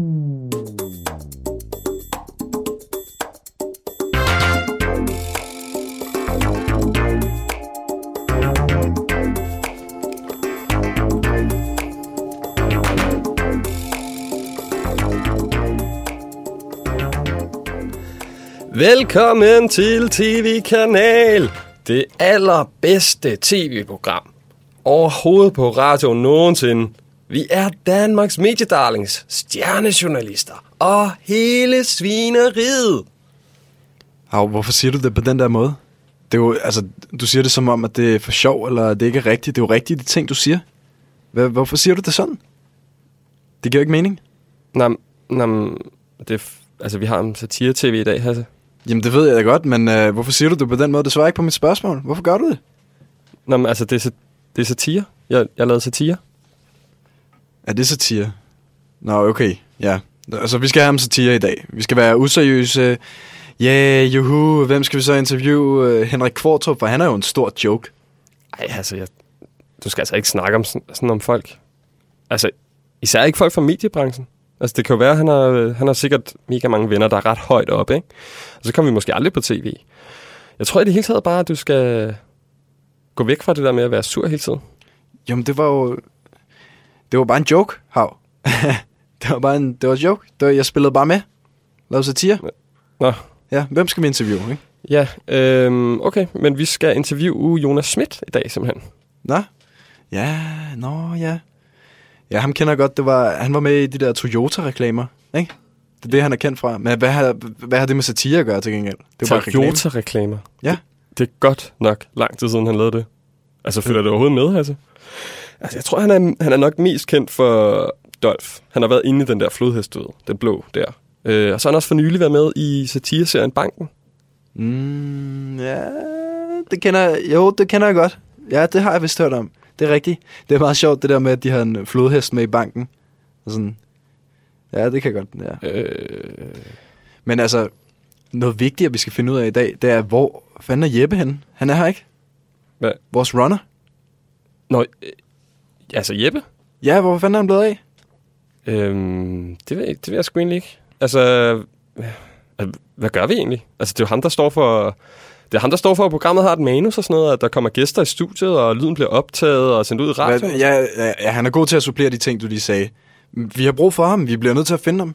Velkommen til TV-kanal. Det allerbedste tv-program overhovedet på radio nogensinde. Vi er Danmarks mediedarlings, stjernejournalister og hele svineriet. Hav, hvorfor siger du det på den der måde? Det er jo, altså, du siger det som om, at det er for sjov, eller det ikke er rigtigt. Det er jo rigtigt, de ting, du siger. Hvad, hvorfor siger du det sådan? Det giver jo ikke mening. Nå, nå, det er, altså, vi har en satire-tv i dag, Hasse. Jamen, det ved jeg da godt, men øh, hvorfor siger du det på den måde? Det svarer ikke på mit spørgsmål. Hvorfor gør du det? Nå, men, altså, det er, det er satire. Jeg, jeg lavede satire. Er det satire? Nå, okay. Ja. Altså, vi skal have ham satire i dag. Vi skal være useriøse. Ja, yeah, juhu. Hvem skal vi så interviewe? Henrik Kvartrup, for han er jo en stor joke. Ej, altså, jeg, du skal altså ikke snakke om sådan, sådan om folk. Altså, især ikke folk fra mediebranchen. Altså, det kan jo være, at han har, han har sikkert mega mange venner, der er ret højt oppe, ikke? Og så kommer vi måske aldrig på tv. Jeg tror i det hele taget bare, at du skal gå væk fra det der med at være sur hele tiden. Jamen, det var jo... Det var bare en joke, Hav. det var bare en, det var en joke. Det var, jeg spillede bare med. Lavede satire. Nå, Ja, hvem skal vi interviewe, ikke? ja, øhm, okay. Men vi skal interviewe Jonas Schmidt i dag, simpelthen. Nå? Ja, nå, ja. Ja, ham kender jeg godt. Det var, han var med i de der Toyota-reklamer, ikke? Det er det, han er kendt fra. Men hvad har, hvad har det med satire at gøre til gengæld? Det reklame. Toyota-reklamer. Ja. Det er godt nok lang tid siden, han lavede det. Altså, følger det overhovedet med, altså? Altså, jeg tror, han er, han er nok mest kendt for Dolph. Han har været inde i den der flodhest, du ved, den blå der. Øh, og så har han også for nylig været med i satireserien Banken. Mm, ja, det kender jeg. Jo, det kender jeg godt. Ja, det har jeg vist hørt om. Det er rigtigt. Det er meget sjovt, det der med, at de har en flodhest med i banken. Og sådan. Ja, det kan godt, ja. Øh, Men altså, noget vigtigt, vi skal finde ud af i dag, det er, hvor fanden er Jeppe henne? Han er her ikke? Hvad? Vores runner? nå, altså Jeppe? Ja, hvor fanden er han blevet af? Øhm, det, ved jeg, det ved jeg sgu egentlig ikke. Altså, øh, hvad gør vi egentlig? Altså, det er jo ham, der står for... Det er ham, der står for, at programmet har et manus og sådan noget, at der kommer gæster i studiet, og lyden bliver optaget og sendt ud i radioen. Ja, ja, han er god til at supplere de ting, du lige sagde. Vi har brug for ham. Vi bliver nødt til at finde ham.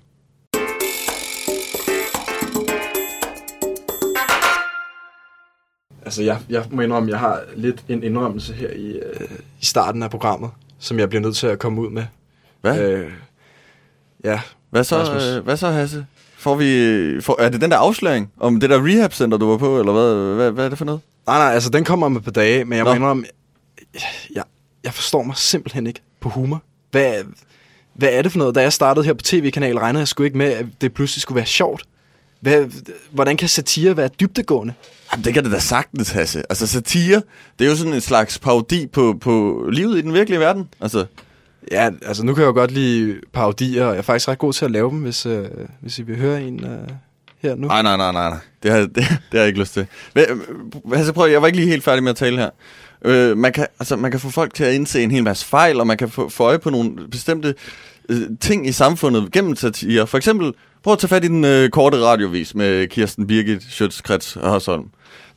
Altså, jeg, jeg må indrømme, jeg har lidt en indrømmelse her i, øh, i starten af programmet, som jeg bliver nødt til at komme ud med. Hvad? Øh, ja, Hvad så, Rasmus. øh, hvad så Hasse? Får vi, får, er det den der afsløring om det der rehab-center, du var på, eller hvad, hvad, hvad er det for noget? nej, nej, altså den kommer om et par dage, men jeg må Nå. indrømme, jeg, jeg forstår mig simpelthen ikke på humor. Hvad, hvad er det for noget? Da jeg startede her på tv-kanal, regnede jeg sgu ikke med, at det pludselig skulle være sjovt. Hvad, hvordan kan satire være dybdegående? Jamen, det kan det da sagtens, Hasse. Altså satire, det er jo sådan en slags parodi på, på livet i den virkelige verden. Altså, Ja, altså nu kan jeg jo godt lide parodier, og jeg er faktisk ret god til at lave dem, hvis, øh, hvis I vil høre en øh, her nu. nej, nej, nej, nej, nej. Det har, det, det har jeg ikke lyst til. Hasse, prøv, jeg var ikke lige helt færdig med at tale her. Øh, man, kan, altså, man kan få folk til at indse en hel masse fejl, og man kan få, få øje på nogle bestemte øh, ting i samfundet gennem satire. For eksempel, prøv at tage fat i den øh, korte radiovis med Kirsten Birgit, Schøtz-Krets og Hørsholm.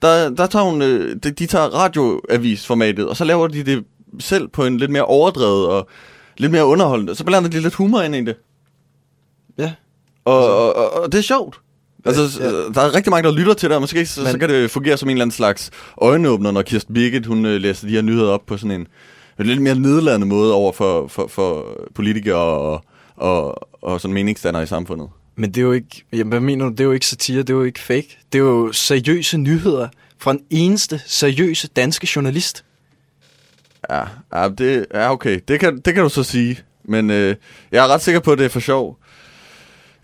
Der, der tager hun, øh, de, de tager radioavisformatet, og så laver de det selv på en lidt mere overdrevet og lidt mere underholdende. Så blander de lidt humor ind i det. Ja. Og, og, og, og det er sjovt. Altså, ja. der er rigtig mange, der lytter til det, og måske så, Men- så kan det fungere som en eller anden slags øjenåbner, når Kirsten Birgit, hun øh, læser de her nyheder op på sådan en, en lidt mere nedladende måde over for, for, for politikere og, og, og sådan meningsstandere i samfundet. Men det er jo ikke, jamen, hvad mener du, det er jo ikke satire, det er jo ikke fake. Det er jo seriøse nyheder fra den eneste seriøse danske journalist. Ja, ja, det er okay. Det kan, det kan du så sige. Men øh, jeg er ret sikker på, at det er for sjov.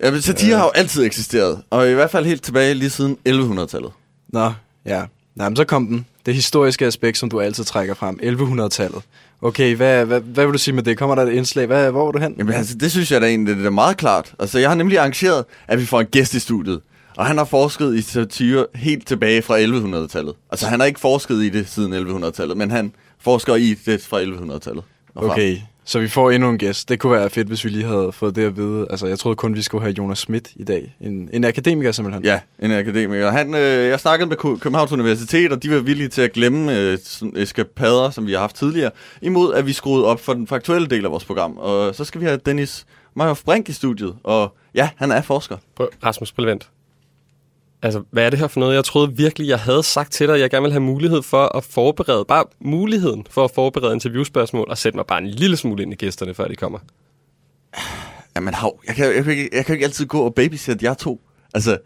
Ja, men satire har jo altid eksisteret, og i hvert fald helt tilbage lige siden 1100-tallet. Nå, ja. Nej, men så kom den. Det historiske aspekt, som du altid trækker frem. 1100-tallet. Okay, hvad, hvad, hvad vil du sige med det? Kommer der et indslag? Hvad, hvor er du hen? Jamen altså, det synes jeg da egentlig, det er meget klart. Altså, jeg har nemlig arrangeret, at vi får en gæst i studiet. Og han har forsket i satire helt tilbage fra 1100-tallet. Altså, han har ikke forsket i det siden 1100-tallet, men han forsker i det fra 1100-tallet. og frem. Okay, Så vi får endnu en gæst. Det kunne være fedt, hvis vi lige havde fået det at vide. Altså, jeg troede kun, vi skulle have Jonas Schmidt i dag. En, en akademiker simpelthen. Ja, en akademiker. Han, øh, jeg snakkede med Kø- Københavns Universitet, og de var villige til at glemme øh, eskapader, som vi har haft tidligere, imod at vi skruede op for den faktuelle del af vores program. Og så skal vi have Dennis Meyhoff Brink i studiet, og ja, han er forsker. På Rasmus Prevent. Altså, hvad er det her for noget? Jeg troede virkelig, jeg havde sagt til dig, at jeg gerne ville have mulighed for at forberede, bare muligheden for at forberede interviewspørgsmål, og sætte mig bare en lille smule ind i gæsterne, før de kommer. Jamen, hav, jeg kan, jeg, kan, ikke- jeg kan ikke altid gå og babysætte jer to. Altså,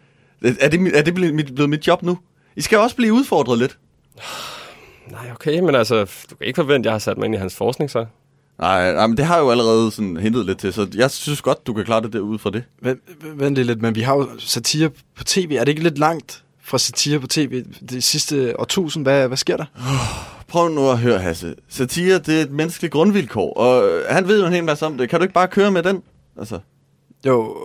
er det, er det blevet, mit, blevet mit job nu? I skal også blive udfordret lidt. Nej, okay, men altså, du kan ikke forvente, at jeg har sat mig ind i hans forskning, så. Nej, nej, men det har jo allerede sådan hentet lidt til, så jeg synes godt, du kan klare det der ud fra det. Vent, vent lidt, men vi har jo satire på tv. Er det ikke lidt langt fra satire på tv det sidste årtusind? Hvad, hvad sker der? Prøv nu at høre, Hasse. Satire, det er et menneskeligt grundvilkår, og han ved jo en hel masse om det. Kan du ikke bare køre med den? Altså, Jo,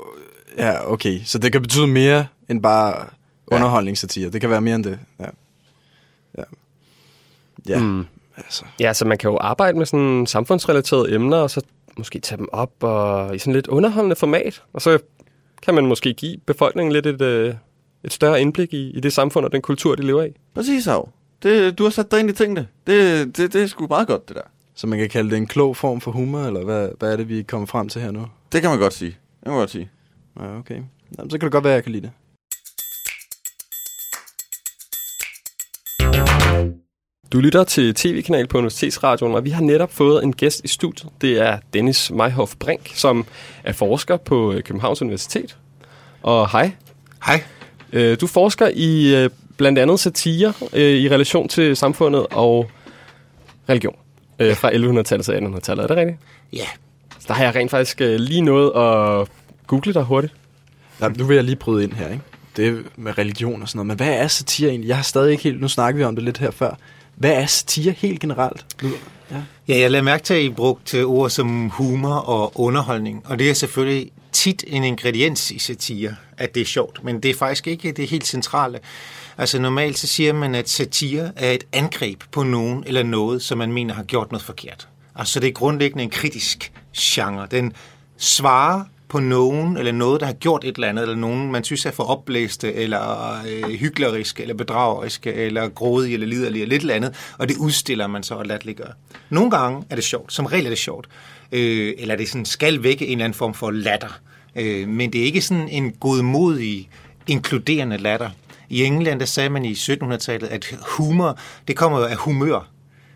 ja, okay. Så det kan betyde mere end bare underholdningssatire. Det kan være mere end det. Ja. Ja. Ja, mm. Altså. Ja, så man kan jo arbejde med sådan samfundsrelaterede emner, og så måske tage dem op og i sådan lidt underholdende format. Og så kan man måske give befolkningen lidt et, øh, et større indblik i, i det samfund og den kultur, de lever i. præcis, Hav. Det, du har sat dig ind i tingene. Det, det, det er sgu meget godt, det der. Så man kan kalde det en klog form for humor, eller hvad, hvad er det, vi er kommet frem til her nu? Det kan man godt sige. Det kan man godt sige. Ja, okay. Jamen, så kan det godt være, at jeg kan lide det. Du lytter til tv-kanal på Universitetsradioen, og vi har netop fået en gæst i studiet. Det er Dennis Meyhoff Brink, som er forsker på øh, Københavns Universitet. Og hej. Hej. Øh, Du forsker i øh, blandt andet satire i relation til samfundet og religion. Fra 1100-tallet til 1800-tallet, er det rigtigt? Ja. Så der har jeg rent faktisk lige noget at google dig hurtigt. Ja, nu vil jeg lige bryde ind her, ikke? Det med religion og sådan noget. Men hvad er satire egentlig? Jeg har stadig ikke helt... Nu snakker vi om det lidt her før. Hvad er satire helt generelt? Ja. Ja, jeg lader mærke til, at I brugte ord som humor og underholdning, og det er selvfølgelig tit en ingrediens i satire, at det er sjovt, men det er faktisk ikke det helt centrale. Altså normalt så siger man, at satire er et angreb på nogen eller noget, som man mener har gjort noget forkert. Altså det er grundlæggende en kritisk genre. Den svarer på nogen eller noget, der har gjort et eller andet, eller nogen, man synes er for opblæste, eller øh, hykleriske, eller bedrageriske, eller grådige, eller liderlige, eller lidt eller andet, og det udstiller man så og latterliggør. Nogle gange er det sjovt, som regel er det sjovt, øh, eller det sådan skal vække en eller anden form for latter, øh, men det er ikke sådan en godmodig, inkluderende latter. I England, der sagde man i 1700-tallet, at humor, det kommer jo af humør,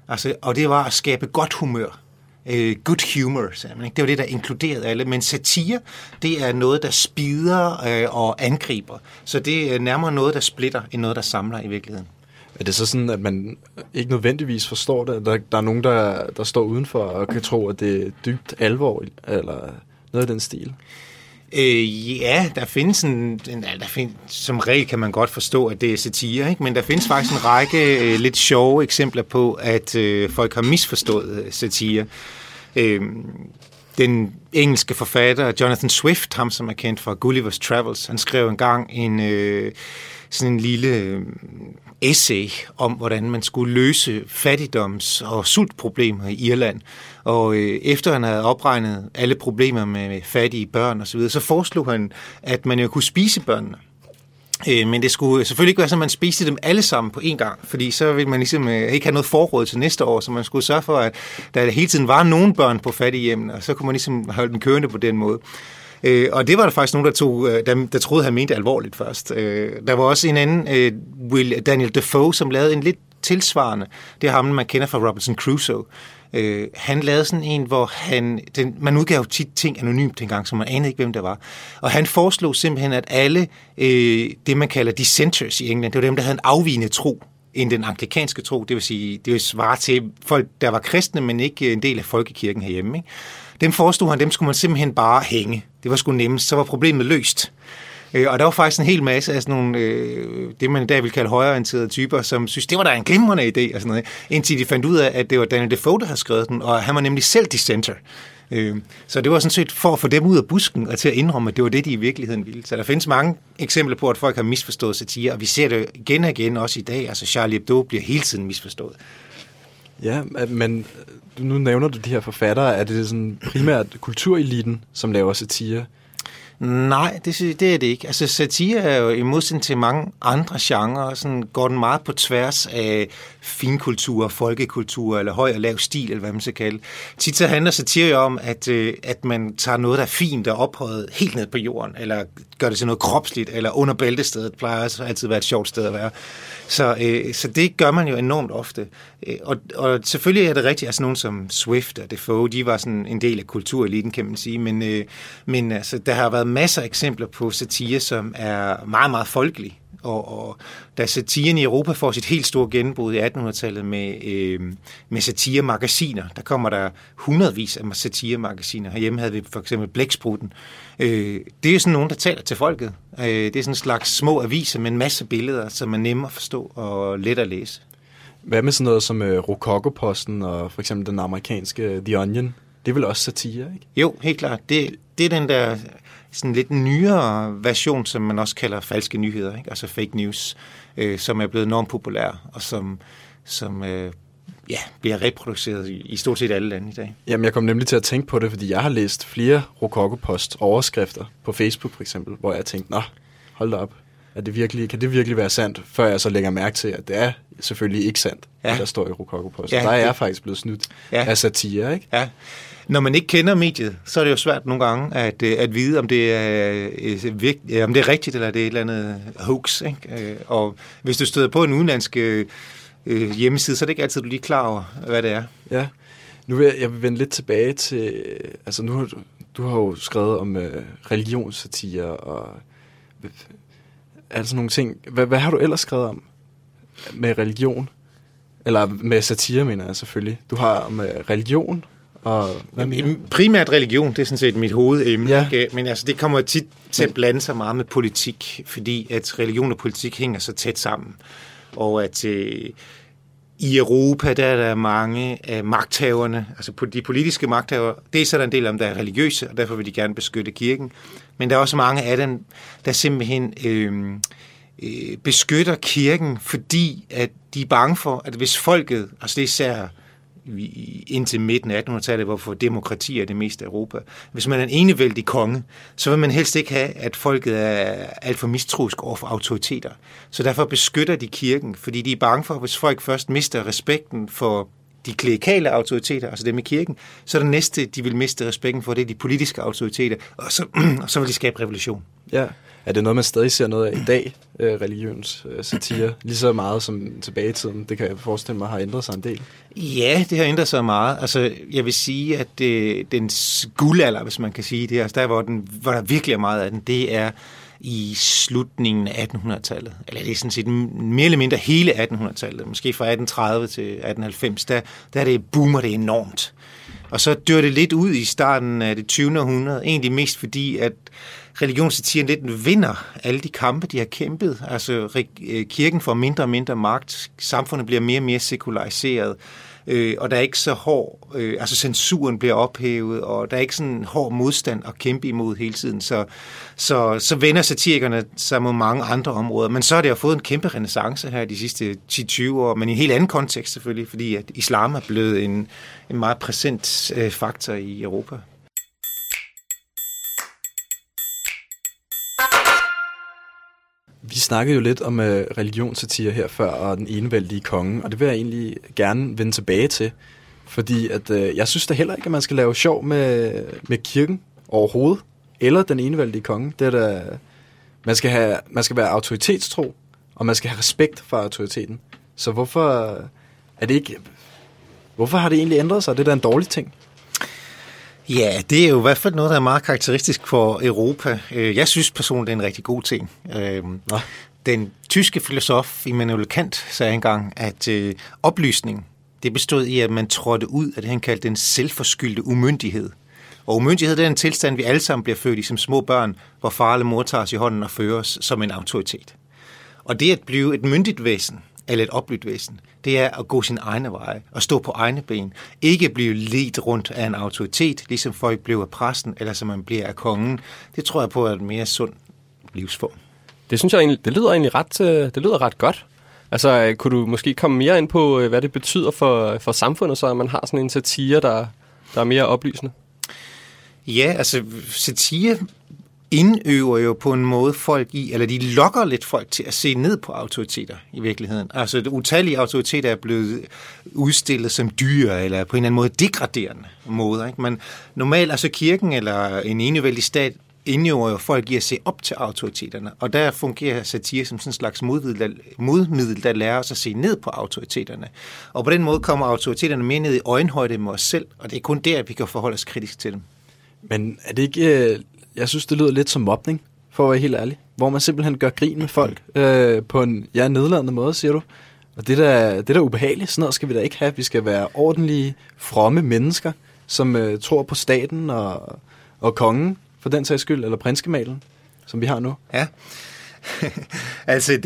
altså, og det var at skabe godt humør øh, good humor, sagde man, ikke? det var det, der inkluderede alle. Men satire, det er noget, der spider øh, og angriber. Så det er nærmere noget, der splitter, end noget, der samler i virkeligheden. Er det så sådan, at man ikke nødvendigvis forstår det? Der, der er nogen, der, der står udenfor og kan tro, at det er dybt alvor, eller noget af den stil? Øh, ja, der findes en, en der findes, som regel kan man godt forstå, at det er satire, ikke? men der findes faktisk en række øh, lidt sjove eksempler på, at øh, folk har misforstået øh, satire. Øh, den engelske forfatter Jonathan Swift, ham som er kendt fra Gulliver's Travels, han skrev engang en øh, sådan en lille øh, essay om, hvordan man skulle løse fattigdoms- og sultproblemer i Irland. Og øh, efter han havde opregnet alle problemer med, fattige børn osv., så, videre, så foreslog han, at man jo kunne spise børnene. Øh, men det skulle selvfølgelig ikke være sådan, at man spiste dem alle sammen på én gang, fordi så ville man ligesom øh, ikke have noget forråd til næste år, så man skulle sørge for, at der hele tiden var nogen børn på fattighjemmene, og så kunne man ligesom holde dem kørende på den måde. Øh, og det var der faktisk nogen, der, tog, øh, der, der troede, han mente alvorligt først. Øh, der var også en anden, øh, Will, Daniel Defoe, som lavede en lidt tilsvarende. Det er ham, man kender fra Robinson Crusoe. Øh, han lavede sådan en, hvor han... Den, man udgav tit ting anonymt dengang, så man anede ikke, hvem det var. Og han foreslog simpelthen, at alle øh, det, man kalder dissenters i England, det var dem, der havde en afvigende tro end den anglikanske tro, det vil sige, det vil svare til folk, der var kristne, men ikke en del af folkekirken herhjemme. Ikke? Dem forestod han, dem skulle man simpelthen bare hænge. Det var sgu nemmest, så var problemet løst. Øh, og der var faktisk en hel masse af sådan nogle, øh, det man i dag vil kalde højreorienterede typer, som synes, det var da en glimrende idé, og sådan noget, indtil de fandt ud af, at det var Daniel Defoe, der havde skrevet den, og han var nemlig selv dissenter. Øh, så det var sådan set for at få dem ud af busken og til at indrømme, at det var det, de i virkeligheden ville. Så der findes mange eksempler på, at folk har misforstået satire, og vi ser det igen og igen også i dag. Altså Charlie Hebdo bliver hele tiden misforstået. Ja, men øh, nu nævner du de her forfattere. Er det sådan primært kultureliten, som laver satire? Nej, det, det er det ikke. Altså satire er jo i modsætning til mange andre genrer, sådan går den meget på tværs af finkultur, folkekultur, eller høj og lav stil, eller hvad man skal kalde. Tit så handler satire jo om, at, øh, at man tager noget, der er fint og ophøjet helt ned på jorden, eller gør det til noget kropsligt, eller under bæltestedet, plejer altid at være et sjovt sted at være. Så, øh, så det gør man jo enormt ofte. Øh, Og, og selvfølgelig er det rigtigt, altså nogen som Swift og Defoe, de var sådan en del af kultureliten, kan man sige, men, øh, men altså, der har været masser af eksempler på satire, som er meget, meget folkelig. Og, og da satiren i Europa får sit helt store gennembrud i 1800-tallet med, øh, med satiremagasiner, der kommer der hundredvis af satiremagasiner. Herhjemme havde vi for eksempel Blæksprutten. Øh, det er jo sådan nogen, der taler til folket. Øh, det er sådan en slags små aviser med en masse billeder, som er nemme at forstå og let at læse. Hvad med sådan noget som uh, Rococo-posten og for eksempel den amerikanske The Onion? Det er vel også satire, ikke? Jo, helt klart. Det, det er den der sådan lidt nyere version, som man også kalder falske nyheder, ikke? altså fake news, øh, som er blevet enormt populær, og som, som øh, ja, bliver reproduceret i, i stort set alle lande i dag. Jamen, jeg kom nemlig til at tænke på det, fordi jeg har læst flere Rococo-post overskrifter på Facebook for eksempel, hvor jeg tænkte, nå, hold da op. Er det virkelig, kan det virkelig være sandt? Før jeg så lægger mærke til, at det er selvfølgelig ikke sandt, Ja. der står i Rococo-post. Ja, Ja, der er jeg faktisk blevet snydt Ja. af satire, ikke? Ja. Når man ikke kender mediet, så er det jo svært nogle gange at, øh, at vide, om det, er, øh, ja, om det er rigtigt, eller det er et eller andet hoax. Ikke? Øh, Og hvis du støder på en udenlandsk øh, øh, hjemmeside, så er det ikke altid, du lige klar over, hvad det er. Ja. Nu vil jeg, jeg vil vende lidt tilbage til... Altså, nu har du, du har jo skrevet om øh, religionssatire og... Altså nogle ting. Hvad, hvad har du ellers skrevet om med religion? Eller med satire, mener jeg selvfølgelig. Du har om øh, religion og... Hvad? Jamen, primært religion, det er sådan set mit hovedemne, Ja. ikke? men altså, det kommer tit til at blande sig meget med politik, fordi at religion og politik hænger så tæt sammen, og at øh, i Europa, der er der mange af magthaverne, altså de politiske magthavere, det er så der en del af dem, der er religiøse, og derfor vil de gerne beskytte kirken, men der er også mange af dem, der simpelthen øh, øh, beskytter kirken, fordi at de er bange for, at hvis folket, altså det er især indtil midten af 1800-tallet, hvorfor demokrati er det meste af Europa. Hvis man er en enevældig konge, så vil man helst ikke have, at folket er alt for mistroisk over for autoriteter. Så derfor beskytter de kirken, fordi de er bange for, at hvis folk først mister respekten for de klerikale autoriteter, altså dem i kirken, så er det næste, de vil miste respekten for, det er de politiske autoriteter, og så, og så vil de skabe revolution. Ja. Er det noget, man stadig ser noget af i dag, øh, religions øh, satire? Lige så meget som tilbage i tiden. Det kan jeg forestille mig har ændret sig en del. Ja, det har ændret sig meget. Altså, jeg vil sige, at det, den guldalder, hvis man kan sige det, altså der, hvor, den, hvor der virkelig er meget af den, det er i slutningen af 1800-tallet. Eller det er sådan set mere eller mindre hele 1800-tallet. Måske fra 1830 til 1890. Der, der er det boomer det enormt. Og så dør det lidt ud i starten af det 20. århundrede. Egentlig mest fordi, at religionssatiren lidt vinder alle de kampe, de har kæmpet. Altså kirken får mindre og mindre magt. Samfundet bliver mere og mere sekulariseret. Øh, og der er ikke så hård, øh, altså censuren bliver ophævet, og der er ikke sådan en hård modstand at kæmpe imod hele tiden. Så, så, så vender satirikerne sig mod mange andre områder. Men så har det jo fået en kæmpe renaissance her de sidste 10-20 år, men i en helt anden kontekst selvfølgelig, fordi at islam er blevet en, en meget præsent øh, faktor i Europa. Vi snakkede jo lidt om øh, religionssatire her før, og den enevældige konge, og det vil jeg egentlig gerne vende tilbage til. Fordi at, øh, jeg synes da heller ikke, at man skal lave sjov med, med kirken overhovedet, eller den enevældige konge. Det er da, man, skal have, man skal være autoritetstro, og man skal have respekt for autoriteten. Så hvorfor øh, er det ikke... Hvorfor har det egentlig ændret sig? Det er da en dårlig ting. Ja, det er jo i hvert fald noget, der er meget karakteristisk for Europa. Øh, Jeg synes personligt, det er en rigtig god ting. Øh, Nå. Den tyske filosof Immanuel Kant sagde engang, at øh, oplysning, det bestod i, at man trådte ud af det, han kaldte den selvforskyldte umyndighed. Og umyndighed det er en tilstand, vi alle sammen bliver født i som små børn, hvor far eller mor tager os i hånden og fører os som en autoritet. Og det at blive et myndigt væsen, eller et oplydt væsen, det er at gå sin egne veje og stå på egne ben. Ikke blive ledt rundt af en autoritet, ligesom folk blev af præsten, eller som man bliver af kongen. Det tror jeg på er et mere sund livsform. Det synes jeg egentlig, det lyder egentlig ret, øh, det lyder ret godt. Altså, øh, kunne du måske komme mere ind på, øh, hvad det betyder for, for samfundet, så at man har sådan en satire, der, der er mere oplysende? Ja, altså satire indøver jo på en måde folk i, eller de lokker lidt folk til at se ned på autoriteter i virkeligheden. Altså utallige autoriteter er blevet udstillet som dyre, eller på en eller anden måde degraderende måder. Ikke? Men normalt, altså kirken eller en enevældig stat, indøver jo folk i at se op til autoriteterne, og der fungerer satire som sådan en slags modmiddel, der, modmiddel, der lærer os at se ned på autoriteterne. Og på den måde kommer autoriteterne mere ned i øjenhøjde med os selv, og det er kun der, at vi kan forholde os kritisk til dem. Men er det ikke... Øh, jeg synes, det lyder lidt som mobning, for at være helt ærlig. Hvor man simpelthen gør grin med folk øh, på en ja, nedladende måde, siger du. Og det der, det der ubehageligt, sådan noget skal vi da ikke have. Vi skal være ordentlige, fromme mennesker, som øh, tror på staten og, og kongen, for den sags skyld, eller prinskemalen, som vi har nu. Ja. altså, det,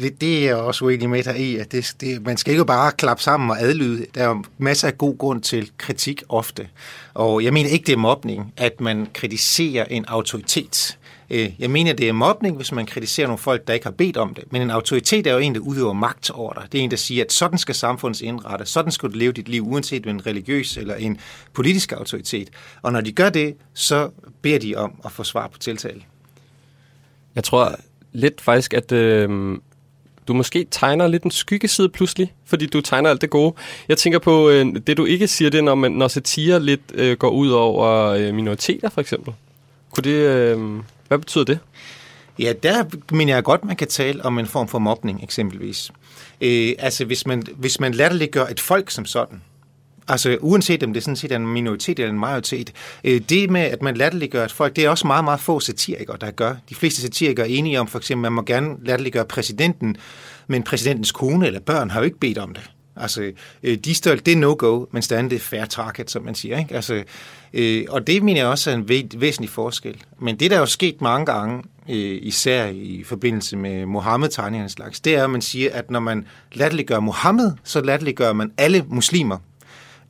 det, det er jeg også uenig med dig i, at det, det, man skal ikke bare klappe sammen og adlyde. Der er masser af god grund til kritik ofte. Og jeg mener ikke, det er mobning, at man kritiserer en autoritet. Øh, jeg mener, det er mobning, hvis man kritiserer nogle folk, der ikke har bedt om det. Men en autoritet er jo en, der udøver magt over dig. Det er en, der siger, at sådan skal samfundet indrette. Sådan skal du leve dit liv, uanset om en religiøs eller en politisk autoritet. Og når de gør det, så beder de om at få svar på tiltale. Jeg tror lidt faktisk, at øh, du måske tegner lidt en skyggeside pludselig, fordi du tegner alt det gode. Jeg tænker på, øh, det du ikke siger, det er, når, man, når satire lidt øh, går ud over øh, minoriteter, for eksempel. Kunne det, øh, hvad betyder det? Ja, der mener jeg godt, man kan tale om en form for mobning, eksempelvis. Øh, altså, hvis man, hvis man latterliggør et folk som sådan, Altså uanset om det sådan set er en minoritet eller en majoritet. Øh, det med, at man latterliggør et folk, det er også meget, meget få satirikere, der gør. De fleste satirikere er enige om, for eksempel, at man må gerne latterliggøre præsidenten, men præsidentens kone eller børn har jo ikke bedt om det. Altså, øh, de står, det er no-go, men stadig det er fair target, som man siger. Ikke? Altså, øh, og det mener jeg også er en væsentlig forskel. Men det, der er jo sket mange gange, øh, især i forbindelse med Mohammed-tegningerne slags, det er, at man siger, at når man latterliggør Mohammed, så latterliggør man alle muslimer.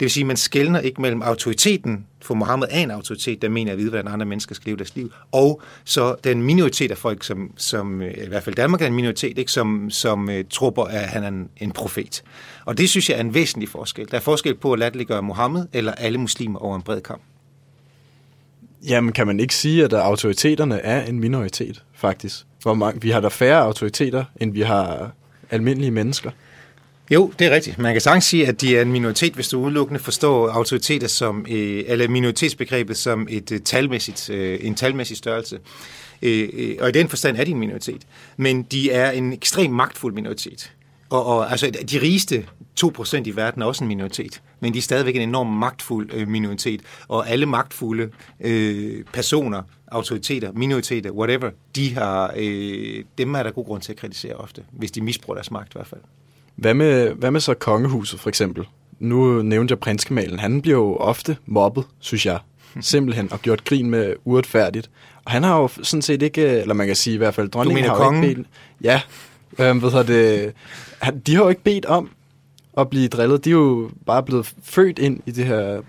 Det vil sige, at man skældner ikke mellem autoriteten, for Mohammed er en autoritet, der mener at vide, hvordan andre mennesker skal leve deres liv, og så den minoritet af folk, som, som øh, i hvert fald Danmark er en minoritet, ikke, som, som uh, tror på, at han er en, en profet. Og det synes jeg er en væsentlig forskel. Der er forskel på at latterliggøre Mohammed eller alle muslimer over en bred kamp. Jamen, kan man ikke sige, at autoriteterne er en minoritet, faktisk? Hvor mange, vi har der færre autoriteter, end vi har almindelige mennesker. Jo, det er rigtigt. Man kan sagtens sige, at de er en minoritet, hvis du udelukkende forstår autoriteter som, øh, eller minoritetsbegrebet som et øh, talmæssigt, øh, en talmæssig størrelse. Øh, øh, og i den forstand er de en minoritet. Men de er en ekstremt magtfuld minoritet. Og, og altså, de rigeste 2% i verden er også en minoritet, men de er stadigvæk en enorm magtfuld øh, minoritet. Og alle magtfulde øh, personer, autoriteter, minoriteter, whatever, de har, øh, dem er der god grund til at kritisere ofte, hvis de misbruger deres magt i hvert fald. Hvad med, hvad med så kongehuset for eksempel? Nu nævnte jeg prinskamalen. Han bliver jo ofte mobbet, synes jeg. Simpelthen, og gjort grin med uretfærdigt. Og han har jo sådan set ikke, eller man kan sige i hvert fald, dronningen har kongen? ikke bedt... Ja, øh, hvad det, de har jo ikke bedt om at blive drillet. De er jo bare blevet født ind i det her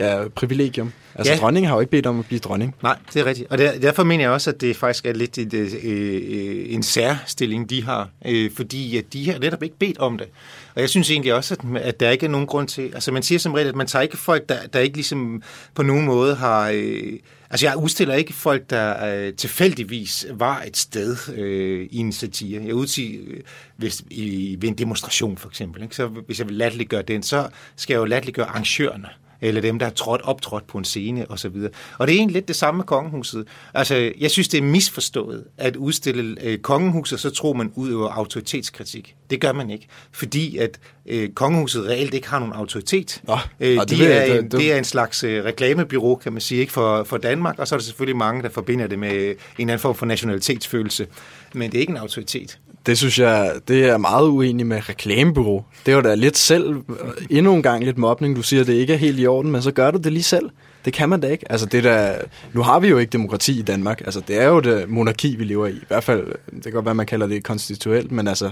ja, privilegium. Altså, ja. dronningen har jo ikke bedt om at blive dronning. Nej, det er rigtigt. Og der, derfor mener jeg også, at det faktisk er lidt et, øh, øh, en særstilling, de har. Øh, fordi at de har netop ikke bedt om det. Og jeg synes egentlig også, at, at der ikke er nogen grund til... Altså, man siger som regel, at man tager ikke folk, der, der ikke ligesom på nogen måde har... Øh, altså, jeg udstiller ikke folk, der øh, tilfældigvis var et sted øh, i en satire. Jeg udsiger, øh, hvis, i, ved en demonstration for eksempel. Ikke? Så hvis jeg vil latterliggøre den, så skal jeg jo latterliggøre arrangørerne eller dem, der har trådt optrådt på en scene osv. Og det er egentlig lidt det samme med kongehuset. Altså, jeg synes, det er misforstået at udstille øh, kongehuset, så tror man udøver autoritetskritik. Det gør man ikke, fordi at øh, kongehuset reelt ikke har nogen autoritet. Nå, øh, de det, er en, det, det er en slags øh, reklamebyrå, kan man sige, ikke for, for Danmark, og så er der selvfølgelig mange, der forbinder det med en eller anden form for nationalitetsfølelse. Men det er ikke en autoritet. Det synes jeg, det er meget uenig med reklamebureau. Det var da lidt selv, endnu en gang lidt mobning. Du siger, at det ikke er helt i orden, men så gør du det lige selv. Det kan man da ikke. Altså, det der, nu har vi jo ikke demokrati i Danmark. Altså, det er jo det monarki, vi lever i. I hvert fald, det kan godt være, man kalder det konstituelt, men altså,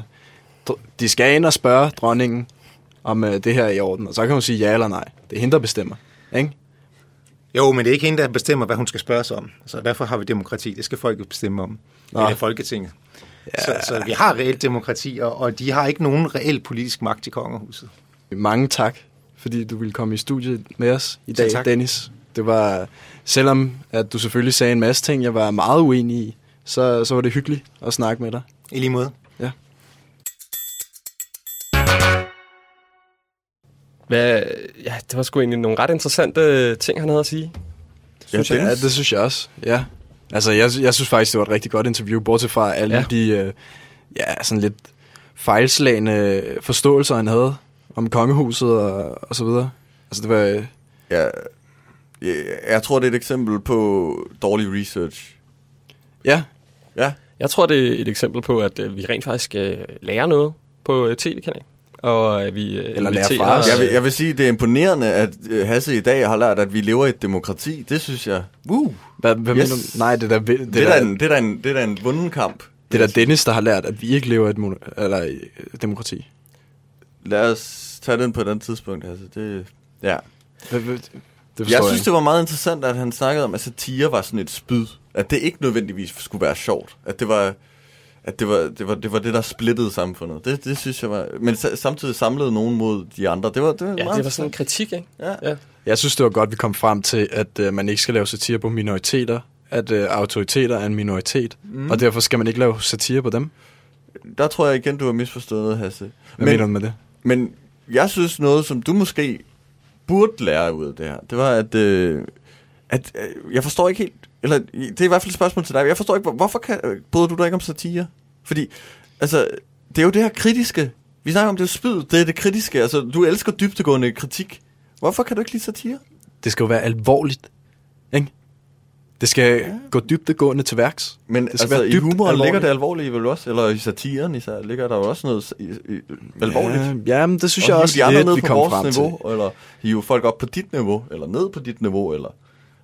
de skal ind og spørge dronningen, om uh, det her er i orden. Og så kan hun sige ja eller nej. Det er hende, der bestemmer. Ikke? Jo, men det er ikke hende, der bestemmer, hvad hun skal spørge sig om. Så derfor har vi demokrati. Det skal folket bestemme om. Nå. Det er Folketinget. Ja. Så, så vi har reelt demokrati, og, og de har ikke nogen reel politisk magt i kongehuset. Mange tak, fordi du ville komme i studiet med os i dag, tak. Dennis. Det var, selvom at du selvfølgelig sagde en masse ting, jeg var meget uenig i, så, så var det hyggeligt at snakke med dig. I lige måde. Hvad, ja, det var sgu egentlig nogle ret interessante ting, han havde at sige. Synes ja, Dennis? ja, det synes jeg også. Ja. Altså, jeg, jeg synes faktisk, det var et rigtig godt interview, bortset fra alle Ja. ja. de øh, ja, sådan lidt fejlslagende forståelser, han havde om kongehuset og, og så videre. Altså, det var... øh, Ja, jeg, jeg tror, det er et eksempel på dårlig research. Ja, Ja, Jeg tror, det er et eksempel på, at øh, vi rent faktisk øh, lærer noget på øh, tv-kanalen. Og at vi øh, Eller lærer inviterer- fra os. jeg vil, jeg vil sige, det er imponerende, at øh, Hasse i dag har lært, at vi lever i et demokrati. Det synes jeg. Woo! hvad, hvad Yes. mener du? Nej, det er da, det, Det, er da en, det, er da en, det er da en vunden kamp. det er da Dennis, der har lært, at vi ikke lever i et mono, eller, i et demokrati. Lad os tage den på et andet tidspunkt, Hasse. Det, ja. Hvad- hvad- Det Jeg jeg, synes, det var meget interessant, at han snakkede om, at satire var sådan et spyd. At det ikke nødvendigvis skulle være sjovt. At det var, at det var, det var, det, var det, der splittede samfundet. Det, det synes jeg var... Men sa- samtidig samlede nogen mod de andre. Det var, det var Ja, meget det var sådan en kritik, ikke? Ja. Ja. Jeg synes, det var godt, vi kom frem til, at øh, man ikke skal lave satire på minoriteter, at øh, autoriteter er en minoritet, mm. og derfor skal man ikke lave satire på dem. Der tror jeg igen, du har misforstået, Hasse. Hvad Men- mener du med det? Men jeg synes noget, som du måske burde lære ud af det her, det var, at, øh, at øh, jeg forstår ikke helt, eller det er i hvert fald et spørgsmål til dig, jeg forstår ikke, hvor- hvorfor kan, øh, bryder du dig ikke om satire? Fordi, altså, det er jo det her kritiske, vi snakker om det er spyd, det er det kritiske, altså, du elsker dybtegående kritik. Hvorfor kan du ikke lide satire? Det skal jo være alvorligt, ikke? Det skal ja. gå dybdegående til værks. Men Det skal altså, være i dybt humoren alvorligt. ligger det alvorlige vel også, eller i satiren især, ligger der jo også noget i, i, alvorligt. Ja, men det synes og jeg også de andre lidt, ned vi på vores frem niveau, til. eller hive folk op på dit niveau, eller ned på dit niveau, eller...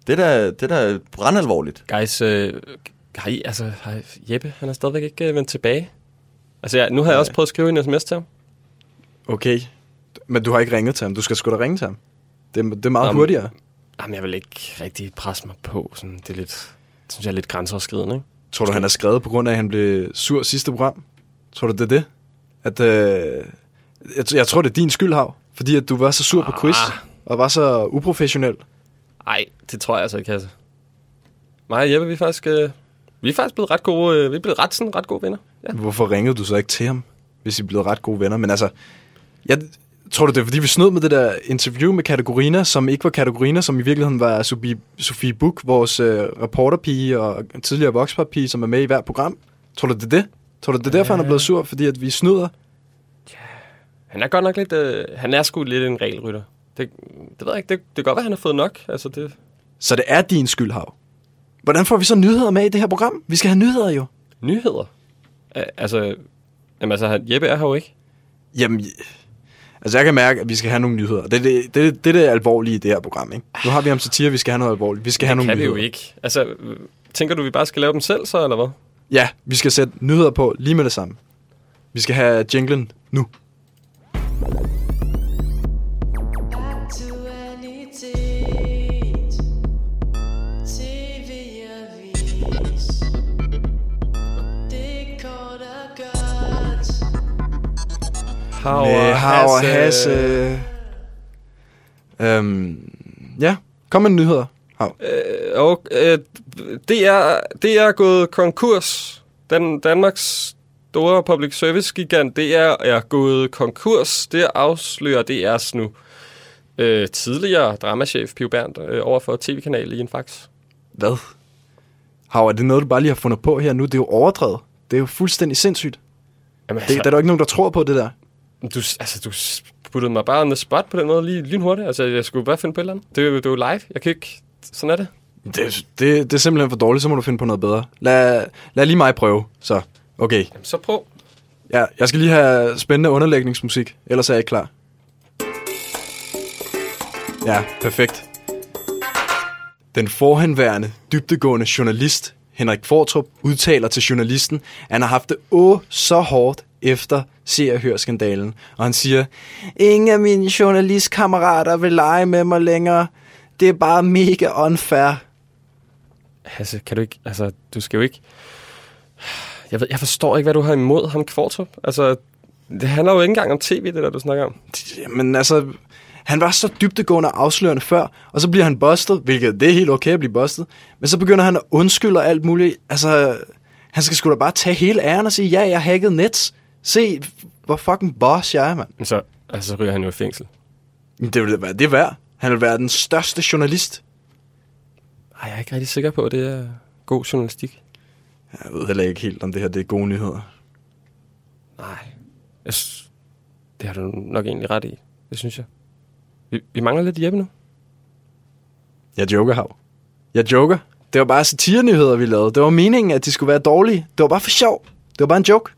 Det der, det der er brandalvorligt. Guys, øh, har I, altså, har Jeppe, han er stadigvæk ikke øh, vendt tilbage. Altså, ja, nu har jeg også prøvet at skrive en sms til ham. Okay, men du har ikke ringet til ham. Du skal sgu da ringe til ham. Det, er- det er meget Nå, men- hurtigere. Jamen, jeg vil ikke rigtig presse mig på. Sådan, det er lidt, det synes jeg er lidt grænseoverskridende, ikke? Tror du, han er skrevet på grund af, at han blev sur sidste program? Tror du, det er det? At, øh, jeg, jeg tror, det er din skyld, Hav. Fordi at du var så sur på quiz, Ah. og var så uprofessionel. Nej, det tror jeg altså ikke, altså. Mig og Jeppe, vi er faktisk, øh, vi er faktisk blevet ret gode, øh, vi er blevet ret, sådan, ret gode venner. Ja. Hvorfor ringede du så ikke til ham, hvis I blev ret gode venner? Men altså, jeg, tror du, det er, fordi vi snød med det der interview med Kategorina, som ikke var Kategorina, som i virkeligheden var Sofie, Sofie Buk, vores øh, reporterpige og tidligere vokspapige, som er med i hver program? Tror du, det er det? Tror du, det er derfor, han er blevet sur? Fordi at vi snyder? Han er godt nok lidt, øh, han er sgu lidt en regelrytter. Det, det ved jeg ikke, det, det kan godt være, han har fået nok. Altså, det, Så det er din skyld, Hav. Hvordan får vi så nyheder med i det her program? Vi skal have nyheder jo. nyheder. Øh, altså, jamen, altså, Jeppe er her jo ikke. Jamen, altså jeg kan mærke, at vi skal have nogle nyheder. Det er det, det, det, er det alvorlige i det her program, ikke? Nu har vi om satire, vi skal have noget alvorligt. Vi skal have Det nogle kan vi nyheder. jo ikke. Altså, tænker du, vi bare skal lave dem selv så, eller hvad? Ja, vi skal sætte nyheder på lige med det samme. Vi skal have jinglen nu. Hav Med Hav og Hasse. Øhm, ja, kom med nyheder. Hav. Øh, og, øh, det, er, det er gået konkurs. Den Danmarks store public service gigant, det er, er gået konkurs. Det afslører DR's nu øh, tidligere dramachef Pio Berndt øh, over for tv-kanal i en fax. Hvad? Hav, er det noget, du bare lige har fundet på her nu? Det er jo overdrevet. Det er jo fuldstændig sindssygt. Jamen, Det, der er jo ikke nogen, der tror på det der. Du, altså, du puttede mig bare on the spot på den måde lige lynhurtigt. Altså, jeg skulle bare finde på et eller andet. Det er jo, det er jo live. Jeg kan ikke... Sådan er det. Det, det, det er simpelthen for dårligt, så må du finde på noget bedre. Lad, lad lige mig prøve, så. Okay. Jamen, så prøv. Ja, jeg skal lige have spændende underlægningsmusik, ellers er jeg ikke klar. Ja, perfekt. Den forhenværende, dybdegående journalist, Henrik Fortrup, udtaler til journalisten, at han har haft det åh så hårdt efter Se og Hør skandalen. Og han siger, ingen af mine journalistkammerater vil lege med mig længere. Det er bare mega unfair. Hasse, kan du ikke... Altså, du skal jo ikke... jeg, ved, jeg forstår ikke, hvad du har imod ham, Kvartrup. Altså, det handler jo ikke engang om tv, det der, du snakker om. Men altså, han var så dybtegående og afslørende før, og så bliver han bustet, hvilket det er helt okay at blive bustet, men så begynder han at undskylde og alt muligt. Altså, han skal sgu da bare tage hele æren og sige, ja, jeg hackede Nets. Se, hvor fucking boss jeg er, mand. Så, altså, så ryger han jo i fængsel. Det vil være det er værd. Han vil være den største journalist. Ej, jeg er ikke rigtig sikker på, at det er god journalistik. Jeg ved heller ikke helt, om det her det er gode nyheder. Nej. Jeg, s- det har du nok egentlig ret i. Det synes jeg. Vi, vi mangler lidt Jeppe nu. Jeg joker, Hav. Jeg joker. Det var bare satirenyheder, vi lavede. Det var meningen, at de skulle være dårlige. Det var bare for sjov. Det var bare en joke.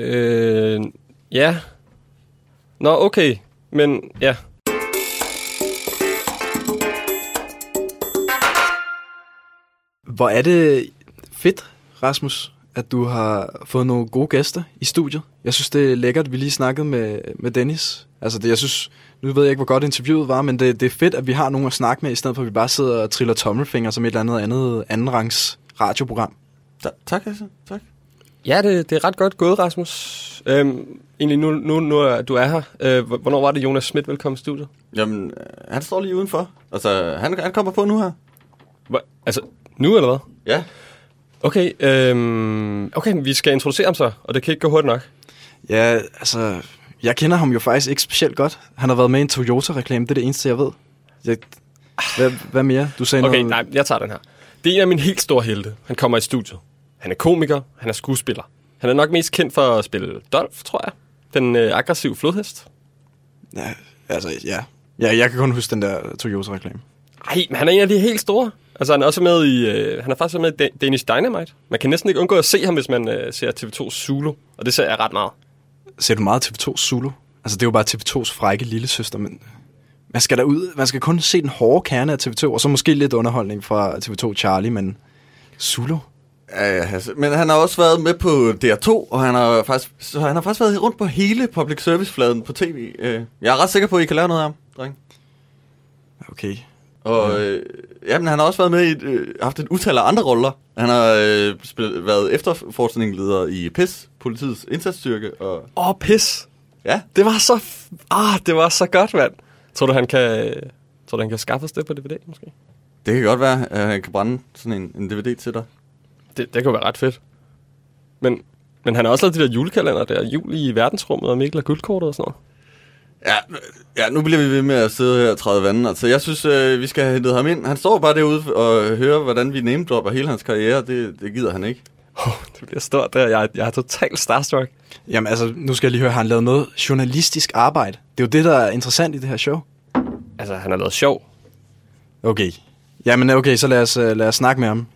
Øh, ja. Nå, okay. Men ja. Hvor er det fedt, Rasmus, at du har fået nogle gode gæster i studiet. Jeg synes, det er lækkert, at vi lige snakkede med, med Dennis. Altså, det, jeg synes, nu ved jeg ikke, hvor godt interviewet var, men det, det er fedt, at vi har nogen at snakke med, i stedet for at vi bare sidder og triller tommelfinger som et eller andet andet andenrangs radioprogram. Ta- tak, Hasse. Tak. Ja, det, det er ret godt gået, Rasmus. Øhm, egentlig nu, nu, nu du er her. Øh, hvor- hvornår var det, Jonas Schmidt velkommen i studiet? Jamen, øh, han står lige udenfor. Altså, han, han kommer på nu her. Hvor, altså, nu eller hvad? Ja. Okay, øhm, okay, vi skal introducere ham så, og det kan ikke gå hurtigt nok. Ja, altså, jeg kender ham jo faktisk ikke specielt godt. Han har været med i en Toyota-reklame, det er det eneste, jeg ved. Jeg, hvad, hvad mere? Du sagde Okay, noget... nej, jeg tager den her. Det er en af mine helt store helte. Han kommer i studiet. Han er komiker, han er skuespiller. Han er nok mest kendt for at spille Dolph, tror jeg. Den øh, aggressive flodhest. Ja, altså, ja. ja. Jeg kan kun huske den der Toyota-reklame. Ej, men han er en af de helt store. Altså, han er også med i... Øh, han er faktisk med i Da- Danish Dynamite. Man kan næsten ikke undgå at se ham, hvis man øh, ser TV2 Zulu. Og det ser jeg ret meget. Ser du meget TV2 Zulu? Altså, det er jo bare TV2's frække lille søster, men man skal ud, man skal kun se den hårde kerne af TV2, og så måske lidt underholdning fra TV2 Charlie, men Zulu? Ja, ja, Hasse. Men han har også været med på DR2, og han har faktisk, så han har faktisk været rundt på hele public service-fladen på tv. Øh, Jeg er ret sikker på, at I kan lære noget af ham, dreng. Okay. Og øh, jamen, han har også været med i øh, haft et utal af andre roller. Han har øh, spillet, været efterforskningsleder i PIS, politiets indsatsstyrke. Og, Åh, oh, pis. ja, Det var så... Ah, det var så godt, mand. Tror du, han kan... Tror du, han kan skaffe os det på DVD, måske? det kan godt være, at han kan brænde sådan en, en DVD til dig. Det, det kunne være ret fedt. Men, men han har også lavet de der julekalender der. Jul i verdensrummet og Mikkel og guldkortet og sådan noget. Ja, ja, nu bliver vi ved med at sidde her og træde vandet. Altså, jeg synes, øh, vi skal have hentet ham ind. Han står bare derude og hører, hvordan vi name-dropper hele hans karriere. Det, det gider han ikke. Oh, det bliver stort der. Jeg, jeg er totalt starstruck. Jamen altså, nu skal jeg lige høre, har han lavet noget journalistisk arbejde? Det er jo det, der er interessant i det her show. Altså, han har lavet sjov. Okay. Jamen okay, så lad os, uh, lad os snakke med ham.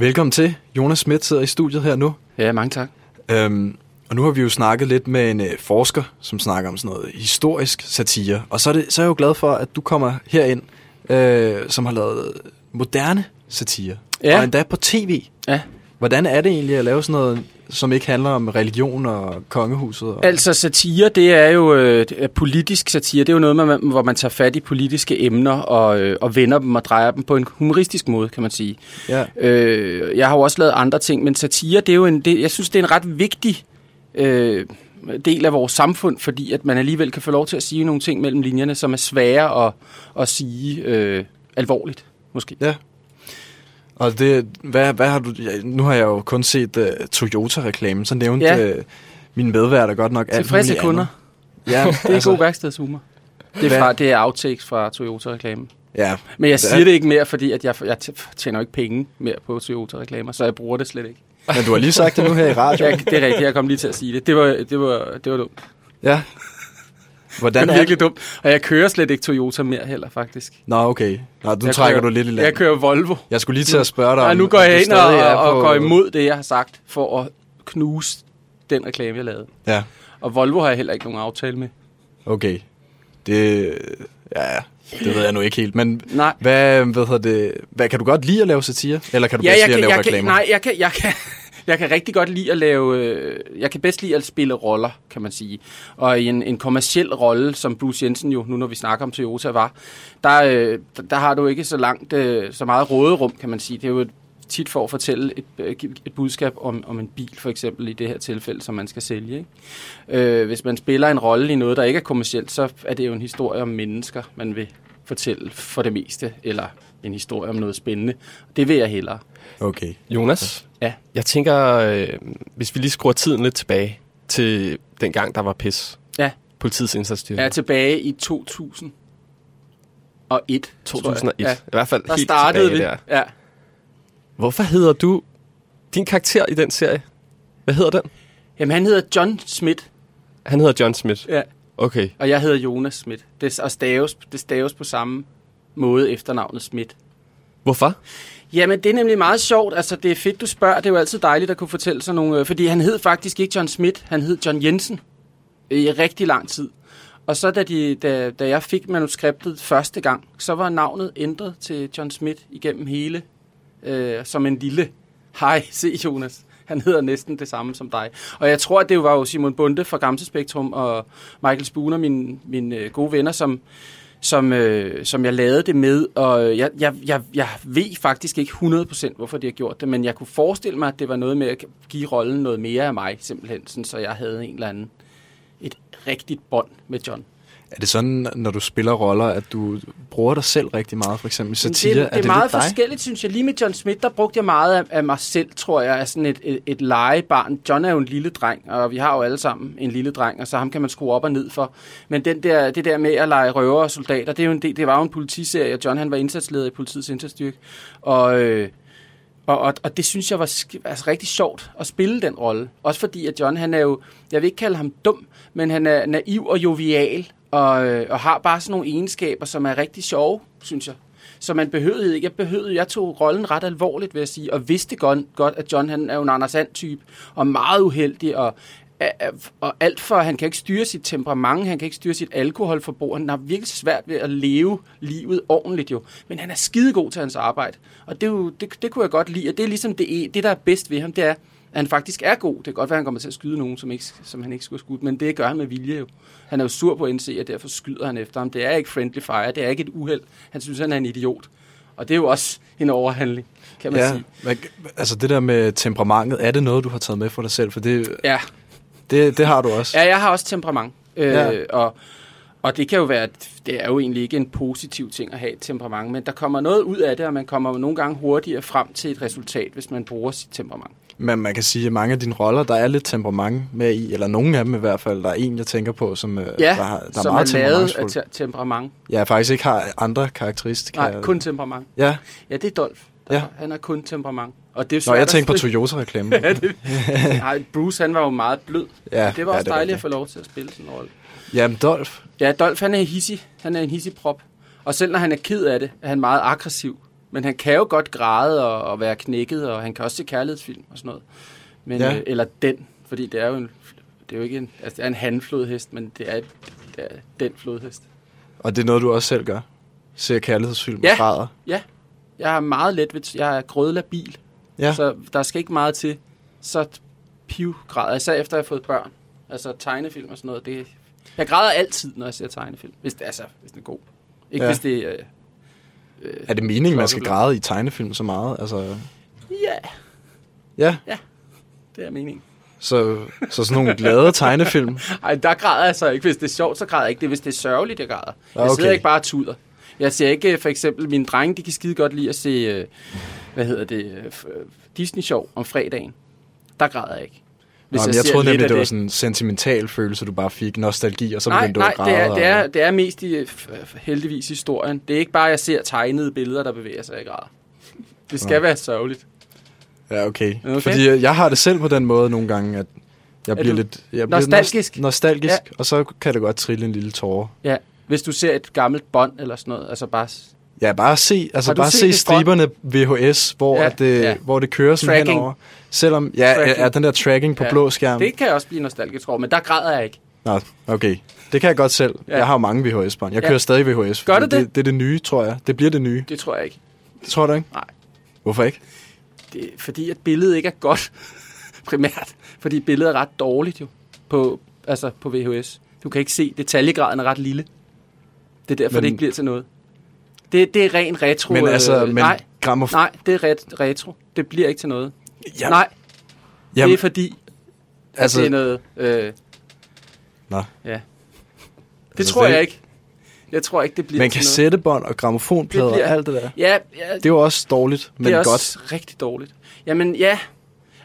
Velkommen til. Jonas Schmidt sidder i studiet her nu. Ja, mange tak. Øhm, og nu har vi jo snakket lidt med en øh, forsker, som snakker om sådan noget historisk satire. Og så er, det, så er jeg jo glad for, at du kommer herind, øh, som har lavet moderne satire. Ja. Og endda på tv. Ja. Hvordan er det egentlig at lave sådan noget, som ikke handler om religion og kongehuset? Og... Altså satire, det er jo øh, politisk satire. Det er jo noget, man, hvor man tager fat i politiske emner og, øh, og vender dem og drejer dem på en humoristisk måde, kan man sige. Ja. Øh, jeg har jo også lavet andre ting, men satire, det er jo en, det, jeg synes, det er en ret vigtig øh, del af vores samfund, fordi at man alligevel kan få lov til at sige nogle ting mellem linjerne, som er svære at, at sige øh, alvorligt, måske. Ja. Og det, hvad, hvad har du... Ja, nu har jeg jo kun set uh, Toyota-reklamen, så nævnte Ja. ja. uh, min medværter godt nok alt Tilfredse kunder. andet. Ja, Det er altså, god værkstedshumor. Det er, fra, det er outtakes fra Toyota-reklamen. Ja, Men jeg Ja. siger det ikke mere, fordi at jeg, jeg tjener ikke penge mere på Toyota-reklamer, så jeg bruger det slet ikke. men du har lige sagt det nu her i radioen. Jeg, det er rigtigt, jeg kom lige til at sige det. Det var, det var, det var dumt. Ja. Hvordan Det er virkelig dumt. Og jeg kører slet ikke Toyota mere heller, faktisk. Nå, okay. Nå, nu jeg trækker kører, du lidt i land. Jeg kører Volvo. Jeg skulle lige til at spørge dig Nej, nu går jeg du ind og, og, og går imod det, jeg har sagt, for at knuse den reklame, jeg lavede. Ja, Og Volvo har jeg heller ikke nogen aftale med. okay. Det... Ja, det ved jeg nu ikke helt. Men Nej. hvad, hvad, hedder det, hvad kan du godt lide at lave satire? Eller kan du Ja, bedst lide at kan, lave jeg kan, reklamer? nej, jeg kan, jeg kan, Jeg kan rigtig godt lide at lave... Øh, jeg kan bedst lide at spille roller, kan man sige. Og i en, en kommersiel rolle, som Bruce Jensen jo, nu når vi snakker om Toyota, var, der, øh, der, har du ikke så langt, øh, så meget råderum, kan man sige. Det er jo et tit for at fortælle et, et budskab om, om en bil, for eksempel i det her tilfælde, som man skal sælge. Ikke? Øh, hvis man spiller en rolle i noget, der ikke er kommercielt, så er det jo en historie om mennesker, man vil fortælle for det meste, eller en historie om noget spændende. Det vil jeg hellere. Okay. Jonas, Ja. jeg tænker, øh, hvis vi lige skruer tiden lidt tilbage til den gang, der var PIS. Ja. Politiets indsatsstyrke. Er tilbage i 2001. 2001. Ja. I hvert fald Der helt startede vi. tilbage der. Ja. Hvorfor hedder du din karakter i den serie? Hvad hedder den? Jamen, han hedder John Smith, Han hedder John Smith. ja. Okay. og jeg hedder Jonas Smith. Det, og staves, det staves på samme måde efternavnet Smith. Hvorfor? Jamen, det er nemlig meget sjovt. Altså, det er fedt, du spørger. Det er jo altid dejligt at kunne fortælle sådan nogle... Øh, fordi han hed faktisk ikke John Smith, han hed John Jensen i rigtig lang tid. Og så da, de, da, da jeg fik manuskriptet første gang, så var navnet ændret til John Smith igennem hele, øh, som en lille... Hej, se Jonas. Han hedder næsten det samme som dig. Og jeg tror, at det var jo Simon Bunde fra Gamse Spektrum og Michael Spooner, min, mine øh, gode venner, som, som, øh, som jeg lavede det med, og jeg, jeg, jeg, jeg ved faktisk ikke 100% hvorfor de har gjort det, men jeg kunne forestille mig, at det var noget med at give rollen noget mere af mig, simpelthen, sådan, så jeg havde en eller anden, et rigtigt bånd med John. Er det sådan, når du spiller roller, at du bruger dig selv rigtig meget, for eksempel satire? det, det er, meget lidt dig? forskelligt, synes jeg. Lige med John Smith, der brugte jeg meget af, af mig selv, tror jeg, af sådan et, et, et legebarn. John er jo en lille dreng, og vi har jo alle sammen en lille dreng, og så ham kan man skrue op og ned for. Men den der, det der med at lege røver og soldater, det, er jo en det var jo en politiserie, og John han var indsatsleder i politiets indsatsstyrke. Og, øh, og, og, og det synes jeg var altså, rigtig sjovt at spille den rolle. Også fordi, at John, han er jo, jeg vil ikke kalde ham dum, men han er naiv og jovial, og, øh, og har bare sådan nogle egenskaber, som er rigtig sjove, synes jeg. Så man behøvede ikke, jeg behøvede, jeg tog rollen ret alvorligt, vil jeg sige, og vidste godt, godt at John han er jo en Anders type og meget uheldig, og, øh, øh, og alt for, han kan ikke styre sit temperament, han kan ikke styre sit alkoholforbrug, han har virkelig svært ved at leve livet ordentligt jo, men han er skidegod til hans arbejde, og det, er jo, det, det kunne jeg godt lide, og det er ligesom det, det, der er bedst ved ham, det er, han faktisk er god. Det kan godt være, at han kommer til at skyde nogen, som, ikke, som han ikke skulle have skudt, men det gør han med vilje jo. Han er jo sur på NC, og derfor skyder han efter ham. Det er ikke friendly fire, det er ikke et uheld. Han synes, han er en idiot. Og det er jo også en overhandling, kan man Ja, sige. men, altså det der med temperamentet, er det noget, du har taget med for dig selv? For det, Ja, det, det har du også. Ja, jeg har også temperament. Øh, Ja. og, og det kan jo være, at det er jo egentlig ikke en positiv ting at have et temperament, men der kommer noget ud af det, og man kommer nogle gange hurtigere frem til et resultat, hvis man bruger sit temperament. Men man kan sige, at mange af dine roller, der er lidt temperament med i, eller nogle af dem i hvert fald. Der er en, jeg tænker på, som øh, Ja, der, har- der er som meget er lavet af te- temperament. Ja, faktisk ikke har andre karakteristika. Nej, kun temperament. Ja, Ja, det er Dolph. Ja. Han er kun temperament. Og det er Nå, jeg at tænker på Toyota-reklamen. Ja, det, nej, Bruce han var jo meget blød. Ja, det var ja, også er dejligt at rigtigt. få lov til at spille sådan en rolle. Jamen, Dolph. Ja, Dolph han er hissig. Han er en hissig prop. Og selv når han er ked af det, er han meget aggressiv. Men han kan jo godt græde og, og være knækket, og han kan også se kærlighedsfilm og sådan noget. Men, Ja. øh, eller den, fordi det er jo en, det er jo ikke en, altså det er en handflodhest, men det er, det er den flodhest. Og det er noget, du også selv gør. Ser kærlighedsfilm Ja. og græder. Ja, jeg er meget let ved, jeg er grødlabil, Ja. så der skal ikke meget til, så piv græder, især efter jeg har fået børn. Altså tegnefilm og sådan noget, det, jeg græder altid, når jeg ser tegnefilm, hvis, det- altså, hvis den er god. Ikke Ja. hvis det øh, øh, Er det meningen, man skal græde i tegnefilm så meget? Altså, Ja, ja. det er meningen. Så, så sådan nogle glade tegnefilm. Ej, der græder jeg så ikke. Hvis det er sjovt, så græder jeg ikke. Det er, hvis det er sørgeligt, jeg græder. Jeg Okay. sidder ikke bare og tuder. Jeg ser ikke, øh, for eksempel, mine drenge, de kan skide godt lide at se, øh, hvad hedder det, øh, Disney-show om fredagen. Der græder jeg ikke. Nå, men jeg ser troede nemlig, af det var sådan en sentimental følelse, du bare fik nostalgi, og så nej, begyndte du nej, at græde. det er, det, er, det er mest i, heldigvis historien. Det er ikke bare, at jeg ser tegnede billeder, der bevæger sig, jeg græder. Det skal Nå. være sørgeligt. Ja, okay. Okay. Fordi øh, jeg har det selv på den måde nogle gange, at jeg bliver lidt... Jeg bliver nostalgisk? nost- nostalgisk, Ja. ja. og så kan det godt trille en lille tårer. Ja, hvis du ser et gammelt bånd eller sådan noget, altså bare... Ja, bare se, altså bare se striberne VHS, hvor, Ja, at det, ja. ja. hvor det kører sådan Tracking. henover. Selvom, ja, Tracking. er den der tracking på Ja. blå skærm. Det kan også blive nostalgisk, tror jeg, men der græder jeg ikke. Nå, okay. Det kan jeg godt selv. Ja. Jeg har jo mange VHS-bånd. Jeg Ja. kører stadig VHS. Gør du det? det? Det er det nye, tror jeg. Det bliver det nye. Det tror jeg ikke. Det tror du ikke? Nej. Hvorfor ikke? Det er fordi, at billedet ikke er godt. primært, fordi billedet er ret dårligt jo på, altså på VHS. Du kan ikke se, detaljegraden er ret lille. Det er derfor, Men- det ikke bliver til noget. Det, det er ren retro. Men altså, øh, men nej, gramof- nej, det er ret, retro. Det bliver ikke til noget. Ja, Nej, jamen, det er fordi, at altså- det er noget... Øh, Nå. Ja. Det Altså, tror det- jeg ikke. Jeg tror ikke, det bliver man til kan noget. sætte bånd og gramofonplader Det og bliver- alt det der. Ja, ja Det er jo også dårligt, men det er godt. også rigtig dårligt. Jamen ja,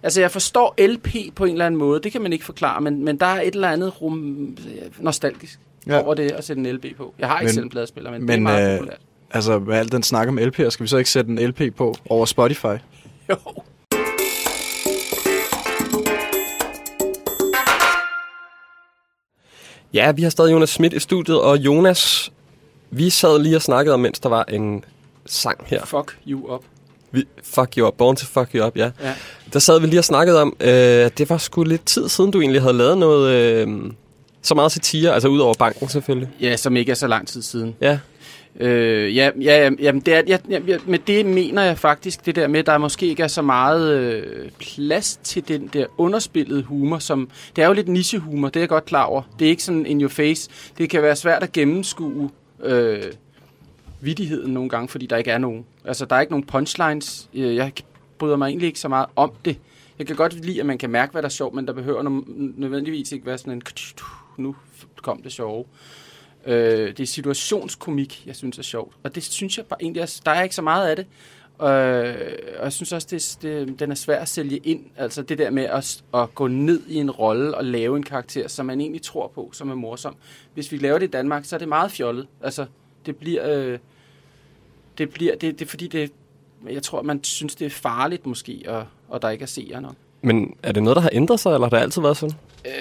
altså jeg forstår LP på en eller anden måde, det kan man ikke forklare, men, men der er et eller andet rum, nostalgisk Ja. over det at sætte en LP på. Jeg har ikke Men- selv en pladespiller, men, men det er men, meget øh, populært. Altså, med al den snak om LP'er, skal vi så ikke sætte en LP på over Spotify? Jo. Ja, vi har stadig Jonas Schmidt i studiet, og Jonas, vi sad lige og snakkede om, mens der var en sang her. Fuck you up. Vi, fuck you up, Born to fuck you up, ja. Ja. Der sad vi lige og snakkede om, øh, det var sgu lidt tid siden, du egentlig havde lavet noget, øh, så meget satire, altså ud over banken selvfølgelig. ja, som ikke er så lang tid siden. Ja, Øh, ja, ja, ja, jamen det er, ja, ja, med det mener jeg faktisk det der med, at der måske ikke er så meget øh, plads til den der underspillede humor, som det er jo lidt nichehumor, det er jeg godt klar over. Det er ikke sådan in your face. Det kan være svært at gennemskue øh, vidtigheden nogle gange, fordi der ikke er nogen. Altså, der er ikke nogen punchlines. Øh, jeg bryder mig egentlig ikke så meget om det. Jeg kan godt lide, at man kan mærke, hvad der er sjovt, men der behøver nødvendigvis ikke være sådan en... Nu kom det sjove. Øh, det er situationskomik, jeg synes er sjovt. Og det synes jeg bare egentlig, er, der er ikke så meget af det. Øh, og jeg synes også, det, det, den er svær at sælge ind. Altså det der med at, at gå ned i en rolle og lave en karakter, som man egentlig tror på, som er morsom. Hvis vi laver det i Danmark, så er det meget fjollet. Altså det bliver... Øh, det bliver... Det, det er fordi, det, jeg tror, man synes, det er farligt måske, og, og der ikke er seere nok. men er det noget, der har ændret sig, eller har det altid været sådan? Øh,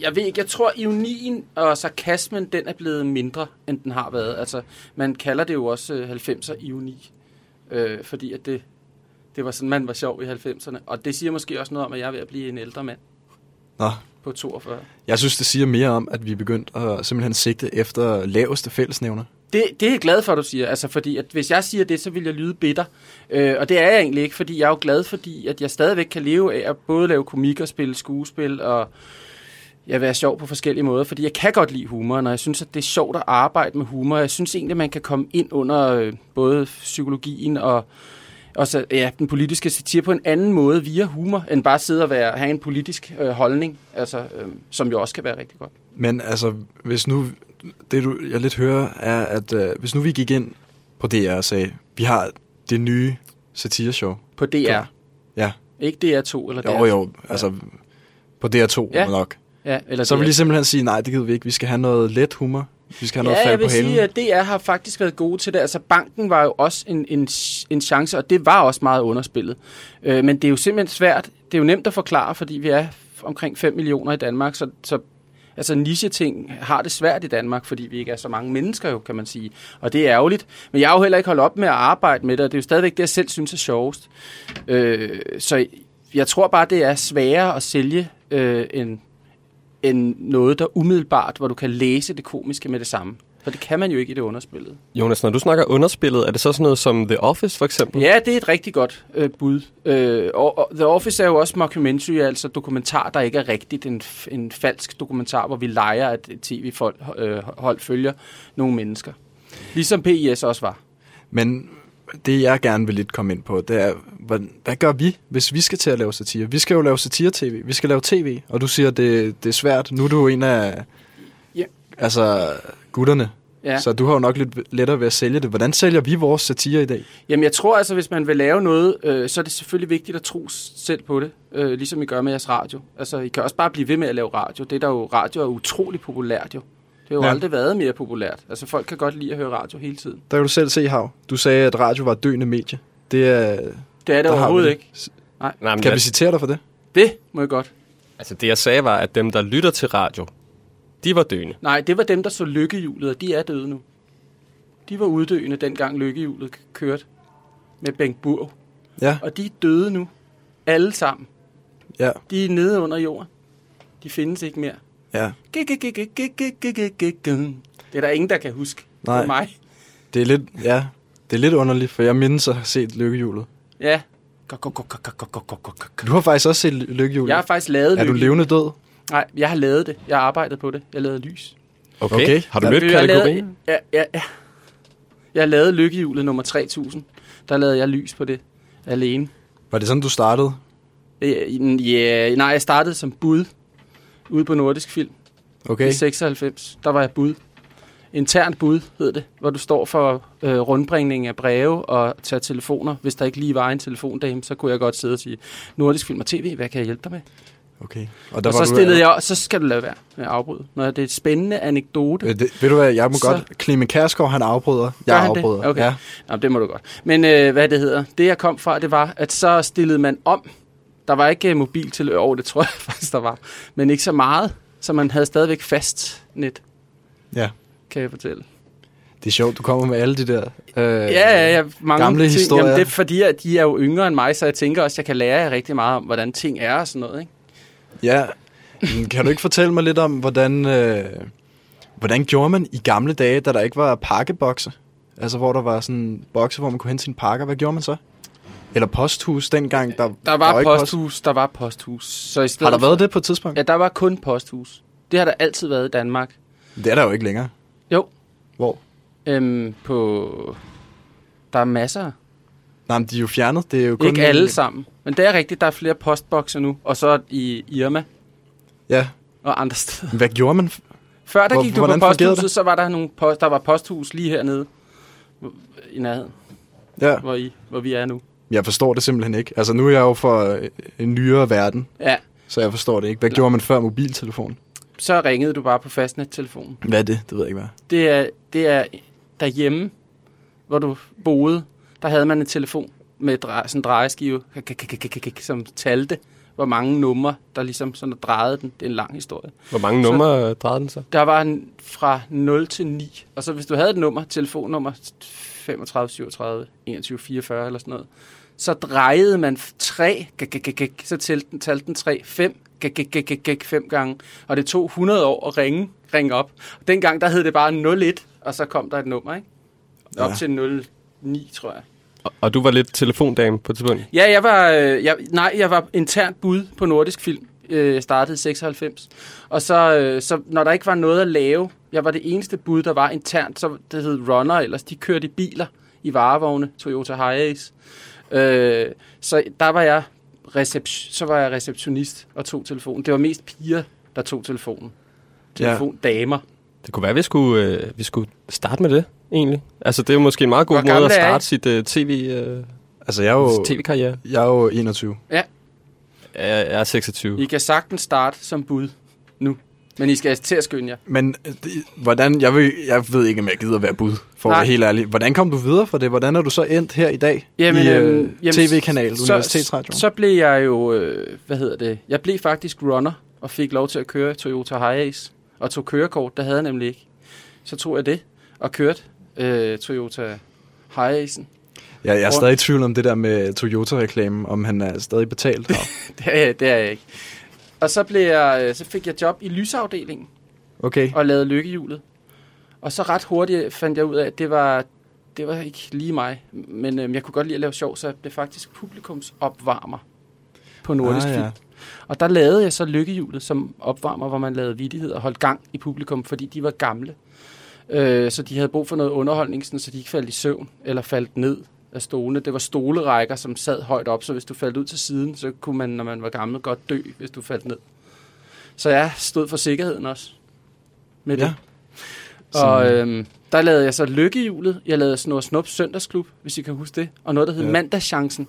jeg ved ikke, jeg tror, ironien og sarkasmen, den er blevet mindre, end den har været. Altså, man kalder det jo også øh, 90'er ironi, øh, fordi at det, det var sådan, man var sjov i 90'erne. Og det siger måske også noget om, at jeg er ved at blive en ældre mand Nå, på 42. jeg synes, det siger mere om, at vi er begyndt at simpelthen sigte efter laveste fællesnævner. Det, det er jeg glad for, at du siger. Altså, fordi at hvis jeg siger det, så vil jeg lyde bitter. Øh, og det er jeg egentlig ikke, fordi jeg er jo glad, fordi at jeg stadigvæk kan leve af at både lave komik og spille skuespil og ja, være sjov på forskellige måder. Fordi jeg kan godt lide humor, og jeg synes, at det er sjovt at arbejde med humor. Jeg synes egentlig, at man kan komme ind under øh, både psykologien og også ja, den politiske satire på en anden måde via humor, end bare sidde og være, have en politisk øh, holdning, altså, øh, som jo også kan være rigtig godt. Men altså, hvis nu, det du, jeg lidt hører, er, at øh, hvis nu vi gik ind på DR og sagde, vi har det nye satireshow. På DR. Ja, Ikke DR2 eller jo DR2. jo, altså på DR2 Ja. ja. nok. Ja, eller Så vil DR2. de simpelthen sige, nej, det gider vi ikke, vi skal have noget let humor. Vi skal have noget Ja, jeg fald vil på halen. sige, at DR har faktisk været gode til det. Altså, banken var jo også en, en, en chance, og det var også meget underspillet. Øh, men det er jo simpelthen svært. Det er jo nemt at forklare, fordi vi er omkring 5 millioner i Danmark, så, så altså niche-ting har det svært i Danmark, fordi vi ikke er så mange mennesker jo, kan man sige. Og det er ærgerligt. Men jeg har jo heller ikke holdt op med at arbejde med det, og det er jo stadigvæk det, jeg selv synes er sjovest. Øh, så jeg tror bare, det er sværere at sælge øh, end, end noget, der umiddelbart, hvor du kan læse det komiske med det samme. For det kan man jo ikke i det underspillet. Jonas, når du snakker underspillet, er det så sådan noget som The Office for eksempel? Ja, det er et rigtig godt øh, bud. Øh, og, og The Office er jo også mockumentary, altså dokumentar, der ikke er rigtigt. En, en falsk dokumentar, hvor vi leger, at et tv-hold øh, hold følger nogle mennesker. Ligesom PIS også var. Men det, jeg gerne vil lidt komme ind på, det er, hvad, hvad gør vi, hvis vi skal til at lave satire? Vi skal jo lave satire-tv. Vi skal lave tv, og du siger, det, det er svært. Nu er du en af Ja. altså, gutterne, Ja. så du har jo nok lidt lettere ved at sælge det. Hvordan sælger vi vores satire i dag? Jamen, jeg tror altså, hvis man vil lave noget, øh, så er det selvfølgelig vigtigt at tro selv på det, øh, ligesom I gør med jeres radio. Altså, I kan også bare blive ved med at lave radio. Det der jo, radio er utrolig populært jo. Det har jo ja. Aldrig været mere populært. Altså, folk kan godt lide at høre radio hele tiden. Der kan du selv se, Hav. Du sagde, at radio var et døende medie. Det er, Det er det overhovedet det. ikke. Nej, men Kan det, vi citere dig for det? Det må jeg godt. altså det jeg sagde var, at dem, der lytter til radio, de var døende. Nej, det var dem, der så lykkehjulet, og de er døde nu. De var uddøende, dengang lykkehjulet kørte med Bengt Burg. Ja, Og de er døde nu. Alle sammen. ja, De er nede under jorden. De findes ikke mere. Ja. Det er der ingen, der kan huske. Nej. For mig. Det er lidt, ja, det er lidt underligt, for jeg mindes at have set lykkehjulet. Ja. Du har faktisk også set lykkehjulet. Jeg har faktisk lavet det. Er du levende død? Nej, jeg har lavet det. Jeg har arbejdet på det. Jeg lavede lys. Okay. okay. Har du mødt kategorien? Ja, ja, ja. Jeg lavede lykkehjulet nummer 3000. Der lavede jeg lys på det alene. Var det sådan, du startede? Øh, ja, nej, jeg startede som bud ude på Nordisk Film okay. I 96. Der var jeg bud. Internt bud hed det, hvor du står for øh, rundbringning af breve og tager telefoner. Hvis der ikke lige var en telefondame, så kunne jeg godt sidde og sige, Nordisk Film og TV, hvad kan jeg hjælpe dig med? okay. Og så stillede jeg, så skal du lade være med at afbryde. Når det er et spændende anekdote. Øh, det, ved du hvad, jeg må Så- godt... Clemen Kærsgaard, han afbryder. Jeg han det? afbryder. Okay. Ja. Nå, det må du godt. Men øh, hvad det hedder, det jeg kom fra, det var, at så stillede man om. Der var ikke uh, mobil til over, det tror jeg faktisk, der var. Men ikke så meget, så man havde stadigvæk fast net, ja. kan jeg fortælle. Det er sjovt, du kommer med alle de der... Øh, Ja, ja, ja. Mange gamle ting. historier. Jamen, det er fordi, at de er jo yngre end mig, så jeg tænker også, at jeg kan lære jer rigtig meget om, hvordan ting er og sådan noget. Ikke? Ja. Kan du ikke fortælle mig lidt om, hvordan, øh, hvordan gjorde man i gamle dage, da der ikke var pakkebokse? Altså, hvor der var sådan bokse, hvor man kunne hente sine pakker. Hvad gjorde man så? Eller posthus dengang? Der, Der var, ikke posthus, der var posthus. Så i Post. stedet Har der for- været det på et tidspunkt? Ja, der var kun posthus. Det har der altid været i Danmark. Det er der jo ikke længere. Jo, Hvor? øhm, på... Der er masser. Nej, men de er jo fjernet. Det er jo kun... Ikke alle sammen. Men det er rigtigt, der er flere postbokser nu. Og så i Irma Ja. og andre steder. Hvad gjorde man? Før der Hvor- gik du på posthuset, så var der nogle post, der var posthus lige hernede i nærheden, Ja. hvor, I, hvor vi er nu. Jeg forstår det simpelthen ikke. Altså, nu er jeg jo for øh, en nyere verden, Ja, så jeg forstår det ikke. Hvad gjorde man før mobiltelefon? så ringede du bare på fastnettelefonen. Hvad er det? Det ved jeg ikke, hvad. Det er, det er derhjemme, hvor du boede, der havde man en telefon med drej, sådan en drejeskive, som talte, hvor mange numre, der ligesom sådan drejede den. Det er en lang historie. Hvor mange Så- numre drejede den så? Der var en fra 0 til 9. Og så hvis du havde et nummer, telefonnummer 35, 37, 21, 44 eller sådan noget, så drejede man 3, så talte den, talte den 3, 5, 5 gange. Og det tog 100 år at ringe, ringe op. Og dengang der hed det bare 01, og så kom der et nummer, ikke? Op Ja. til 09, tror jeg. Og, og du var lidt telefondame på et tidspunkt. Ja, jeg var, øh, jeg, nej, jeg var internt bud på Nordisk Film. Øh, Jeg startede i 96. Og så, øh, så, når der ikke var noget at lave, jeg var det eneste bud, der var internt, så det hed Runner, ellers de kørte i biler i varevogne, Toyota Hiace. Øh, så der var jeg recep- så var jeg receptionist og tog telefonen. Det var mest piger, der tog telefonen. Telefondamer. Det kunne være, at vi skulle, øh, vi skulle starte med det, egentlig. Altså, det er jo måske en meget god Hvor måde at starte sit øh, TV, øh, Altså, jeg er jo, tv-karriere. jeg er jo 21. Jeg, jeg er 26. I kan sagtens starte som bud nu. Men I skal til at skynde jer. Men øh, det, hvordan, jeg, vil, jeg ved ikke, om jeg gider være bud, for Nej. at være helt ærlig. Hvordan kom du videre fra det? Hvordan er du så endt her i dag Jamen, i øh, øhm, jamen, tv-kanal, så- Universitetsradio? Så blev jeg jo, øh, hvad hedder det, jeg blev faktisk runner og fik lov til at køre Toyota Hiace og tog kørekort, det havde jeg nemlig ikke. Så tog jeg det og kørte øh, Toyota Hiace'en. Ja, jeg er stadig i tvivl om det der med Toyota-reklamen, om han er stadig betalt. Det er, jeg- det er jeg ikke. Og så, blev jeg, øh, så fik jeg job i lysafdelingen Okay. og lavede lykkehjulet. Og så ret hurtigt fandt jeg ud af, at det var, det var ikke lige mig. Men øh, jeg kunne godt lide at lave sjov, så jeg blev faktisk publikumsopvarmer på Nordisk Ah, ja. Og der lavede jeg så lykkehjulet som opvarmer, hvor man lavede vidighed og holdt gang i publikum, fordi de var gamle. Øh, så de havde brug for noget underholdning, sådan, så de ikke faldt i søvn eller faldt ned af stolene. Det var stolerækker, som sad højt op, så hvis du faldt ud til siden, så kunne man, når man var gammel, godt dø, hvis du faldt ned. Så jeg stod for sikkerheden også. Med Ja. det. Og øhm, der lavede jeg så lykkehjulet. Jeg lavede Snor Snup Søndagsklub, hvis I kan huske det. Og noget, der hed Ja. ja. Mandagschancen,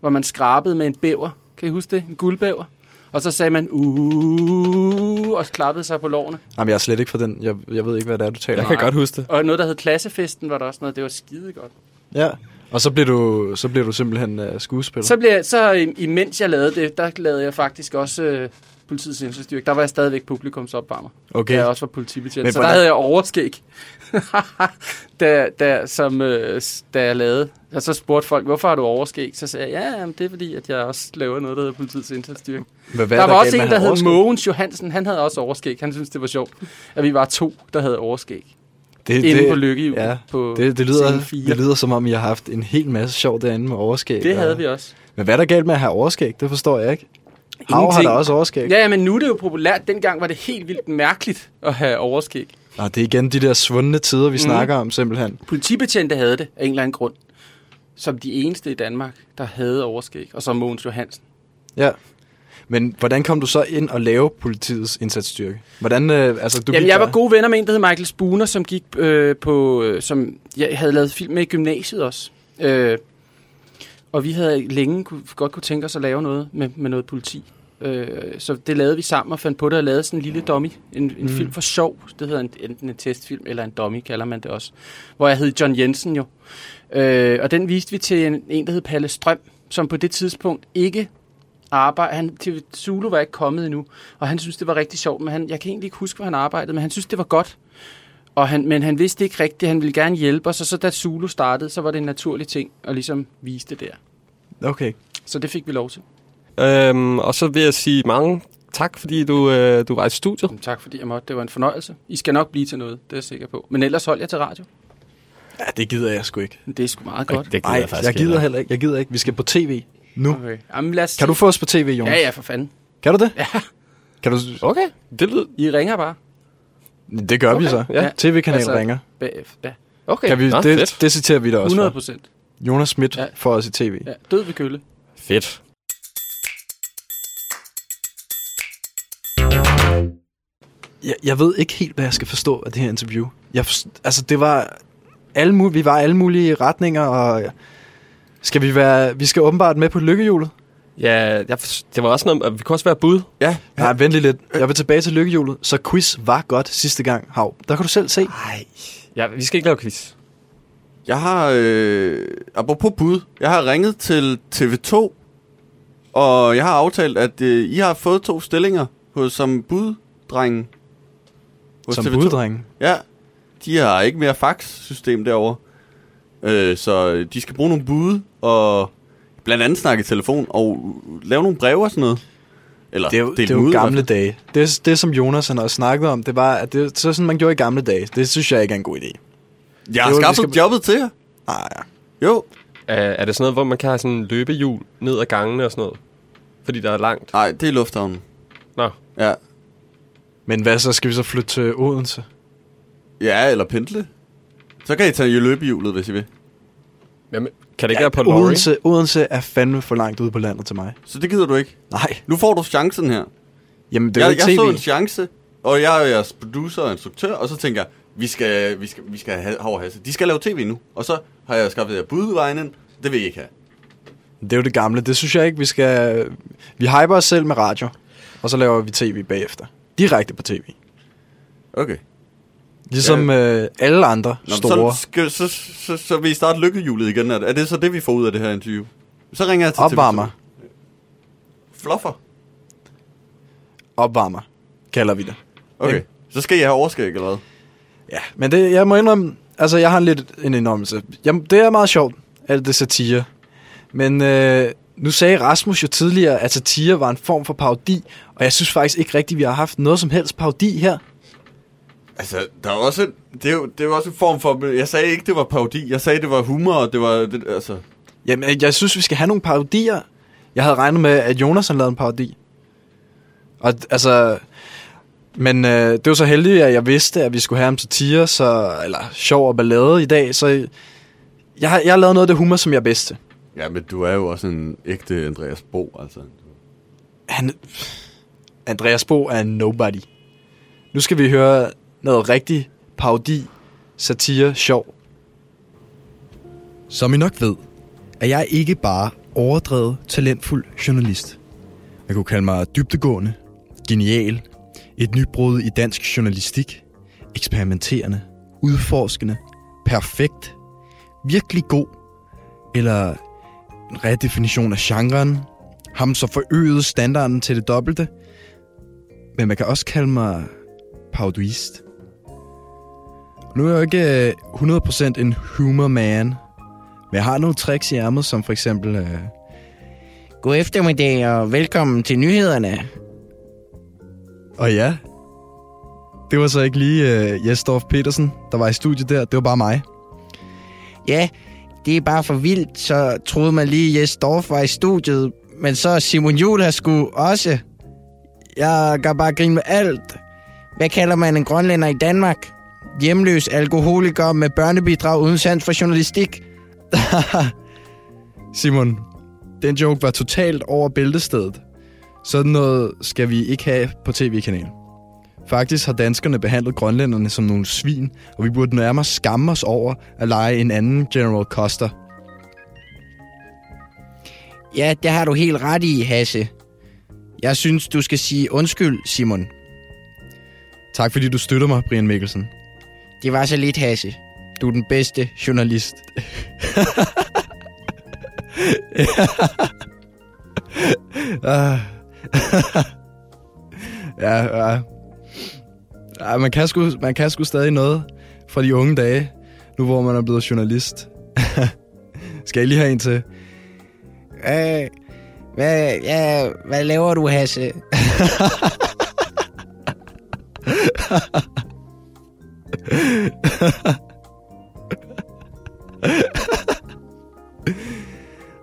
hvor man skrabede med en bæver. Kan I huske det? En guldbæver. Og så sagde man, uh, og klappede sig på lårene. Jamen, jeg er slet ikke for den. Jeg, jeg ved ikke, hvad det er, du taler Jeg kan godt huske det. Og noget, der hed Klassefesten, var der også noget. Det var skide godt. Ja. Og så blev du, så blev du simpelthen uh, skuespiller. Så, blev så im- imens jeg lavede det, der lavede jeg faktisk også øh, politiets indsatsstyrke. Der var jeg stadigvæk publikumsopvarmer. Okay. Da jeg også var politibetjent. Men Så der hvordan- havde jeg overskæg. da, da, som, øh, da jeg lavede. Og så spurgte folk, hvorfor har du overskæg? Så sagde jeg, ja, jamen, det er fordi, at jeg også laver noget, der hedder politiets indsatsstyrke. Hvad, hvad Der er var også en, der hed? Mogens Johansen. Han havde også overskæg. Han syntes, det var sjovt, at vi var to, der havde overskæg. Det, inde på Lykkehjul. Ja, på det, det, lyder, det lyder som om, I har haft en hel masse sjov derinde med overskæg. Det havde og- vi også. Men hvad er der galt med at have overskæg? Det forstår jeg ikke. Hav har der også overskæg. Ja, ja, men nu er det jo populært. Dengang var det helt vildt mærkeligt at have overskæg. Nå, det er igen de der svundne tider, vi mm. snakker om simpelthen. Politibetjente havde det af en eller anden grund. Som de eneste i Danmark, der havde overskæg. Og så Mogens Johansen. Ja. Men hvordan kom du så ind og lave politiets indsatsstyrke? Hvordan, øh, altså, du Jamen, jeg var der- gode venner med en, der hed Michael Spooner, som gik øh, på, øh, som jeg havde lavet film med i gymnasiet også. Øh, og vi havde længe kunne, godt kunne tænke os at lave noget med, med noget politi. Øh, så det lavede vi sammen og fandt på det og lavede sådan en lille dummy. En, en mm. film for sjov. Det hedder en, enten en testfilm eller en dummy, kalder man det også. Hvor jeg hed John Jensen jo. Øh, og den viste vi til en, en, der hed Palle Strøm, som på det tidspunkt ikke arbejde. Han, til Zulu var ikke kommet endnu, og han synes det var rigtig sjovt, men han, jeg kan egentlig ikke huske, hvor han arbejdede, men han synes det var godt. Og han, men han vidste ikke rigtigt, han ville gerne hjælpe os, og så da Zulu startede, så var det en naturlig ting at ligesom vise det der. Okay. Så det fik vi lov til. Øhm, og så vil jeg sige mange tak, fordi du, øh, du var i studiet. Men tak fordi jeg måtte. Det var en fornøjelse. I skal nok blive til noget, det er jeg sikker på. Men ellers hold jer til radio. Ja, det gider jeg sgu ikke. Det er sgu meget godt. Det gider Nej, faktisk jeg gider heller ikke. Jeg gider ikke. Vi skal på tv nu. Okay. Jamen, lad os Kan du få os på tv, Jonas? Ja, ja, for fanden. Kan du det? Ja. Kan du... Okay, det lyder... I ringer bare Det gør vi Okay, så. ja. TV-kanal Altså- ringer. Ja, Okay, Kan vi, Nå, det, fedt. det citerer vi da også 100 for. procent. Jonas Schmidt Ja. får os i tv. Ja, død ved kølle. Fedt. Jeg, jeg ved ikke helt, hvad jeg skal forstå af det her interview. Jeg forst- altså, det var alle mul- vi var alle mulige retninger, og skal vi være... Vi skal åbenbart med på lykkehjulet. Ja, jeg, det var også noget, vi kunne også være bud. Ja, Nej, vent lige lidt. Jeg vil tilbage til lykkehjulet. Så quiz var godt sidste gang, Hav. Der kan du selv se. Nej. Ja, vi skal ikke lave quiz. Jeg har, øh, apropos bud, jeg har ringet til TV2, og jeg har aftalt, at øh, I har fået to stillinger hos, som buddrengen. hos Som TV2. buddrenge. Ja, de har ikke mere fax-system derovre. Øh, så de skal bruge nogle bud, og blandt andet snakke i telefon, og lave nogle breve og sådan noget. Eller Det er jo, det er jo ud i gamle dage. Det, det, som Jonas han også snakkede om, det var, at det så er sådan, man gjorde i gamle dage. Det synes jeg ikke er en god idé. Jeg har skaffet skal- jobbet til jer. Nej, ja. Jo. Er, er det sådan noget, hvor man kan have sådan en løbehjul ned ad gangene og sådan noget? Fordi der er langt. Nej, det er lufthavnen. Nå. Ja. Men hvad så? Skal vi så flytte til Odense? Ja, eller pendle. Så kan I tage i løbehjulet, hvis I vil. Jamen, kan det ikke være på lorry? Odense, Odense er fandme for langt ude på landet til mig. Så det gider du ikke. Nej, Nu får du chancen her. jamen det er jo jeg, ikke jeg så tv. en chance, og jeg er jeres producer og instruktør, og så tænker jeg, vi skal, vi skal, vi skal have Hav og Hasse. De skal lave tv nu. Og så har jeg skaffet jer budvejen ind. Det vil I ikke have. Det er jo det gamle. Det synes jeg ikke, vi skal... Vi hyper os selv med radio, og så laver vi tv bagefter. Direkte på tv. Okay. Ligesom øh, alle andre Nå, store. Så, skal, så, så, så, så vil I starte lykkehjulet igen. Er, er det så det, vi får ud af det her interview? Så ringer jeg til Opvarmer. TV2. Fluffer. Opvarmer, kalder vi det. Okay. Ikke? Så skal I have overskæg eller hvad? Ja, men det, jeg må indrømme, altså jeg har lidt en indrømmelse. Jamen, det er meget sjovt, alt det satire. Men øh, nu sagde Rasmus jo tidligere, at satire var en form for parodi, og jeg synes faktisk ikke rigtigt, vi har haft noget som helst parodi her. Altså, der er også det, er jo, det er jo også en form for... Jeg sagde ikke, det var parodi. Jeg sagde, det var humor, og det var... Det, altså, Jamen, jeg synes, vi skal have nogle parodier. Jeg havde regnet med, at Jonas havde lavet en parodi. Og altså... Men øh, det var så heldigt, at jeg vidste, at vi skulle have ham satire, så, eller sjov og ballade i dag, så jeg, har- jeg har lavet noget af det humor, som jeg bedst til. ja, men du er jo også en ægte Andreas Bo, altså. Han, Andreas Bo er nobody. Nu skal vi høre noget rigtig parodi, satire, sjov. Som I nok ved, er jeg ikke bare overdrevet talentfuld journalist. Man kunne kalde mig dybtegående, genial, et nybrud i dansk journalistik, eksperimenterende, udforskende, perfekt, virkelig god, eller en redefinition af genren, ham så forøget standarden til det dobbelte, men man kan også kalde mig parodiist. Nu er jeg jo ikke øh, 100% en humor man, men jeg har nogle tricks i ærmet, som for eksempel... Øh, God eftermiddag og velkommen til nyhederne. Og ja, det var så ikke lige uh, Jesdorf Petersen, der var i studiet der. Det var bare mig. Ja, det er bare for vildt, så troede man lige, Jes Dorf var i studiet. Men så Simon Juhl her sgu også. Jeg gør bare grin med alt. Hvad kalder man en grønlænder i Danmark? Hjemløs alkoholiker med børnebidrag uden sans for journalistik. Simon, den joke var totalt over bæltestedet. Sådan noget skal vi ikke have på tv-kanalen. Faktisk har danskerne behandlet grønlænderne som nogle svin, og vi burde nærmere skamme os over at lege en anden General Coster. Ja, det har du helt ret i, Hasse. Jeg synes, du skal sige undskyld, Simon. Tak fordi du støtter mig, Brian Mikkelsen. Det var så lidt, Hasse. Du er den bedste journalist. Ah. ja, ja. ja man, kan sgu, man kan sgu stadig noget fra de unge dage, nu hvor man er blevet journalist. Skal jeg lige have en til? Øh, hvad, ja, hvad laver du, Hasse?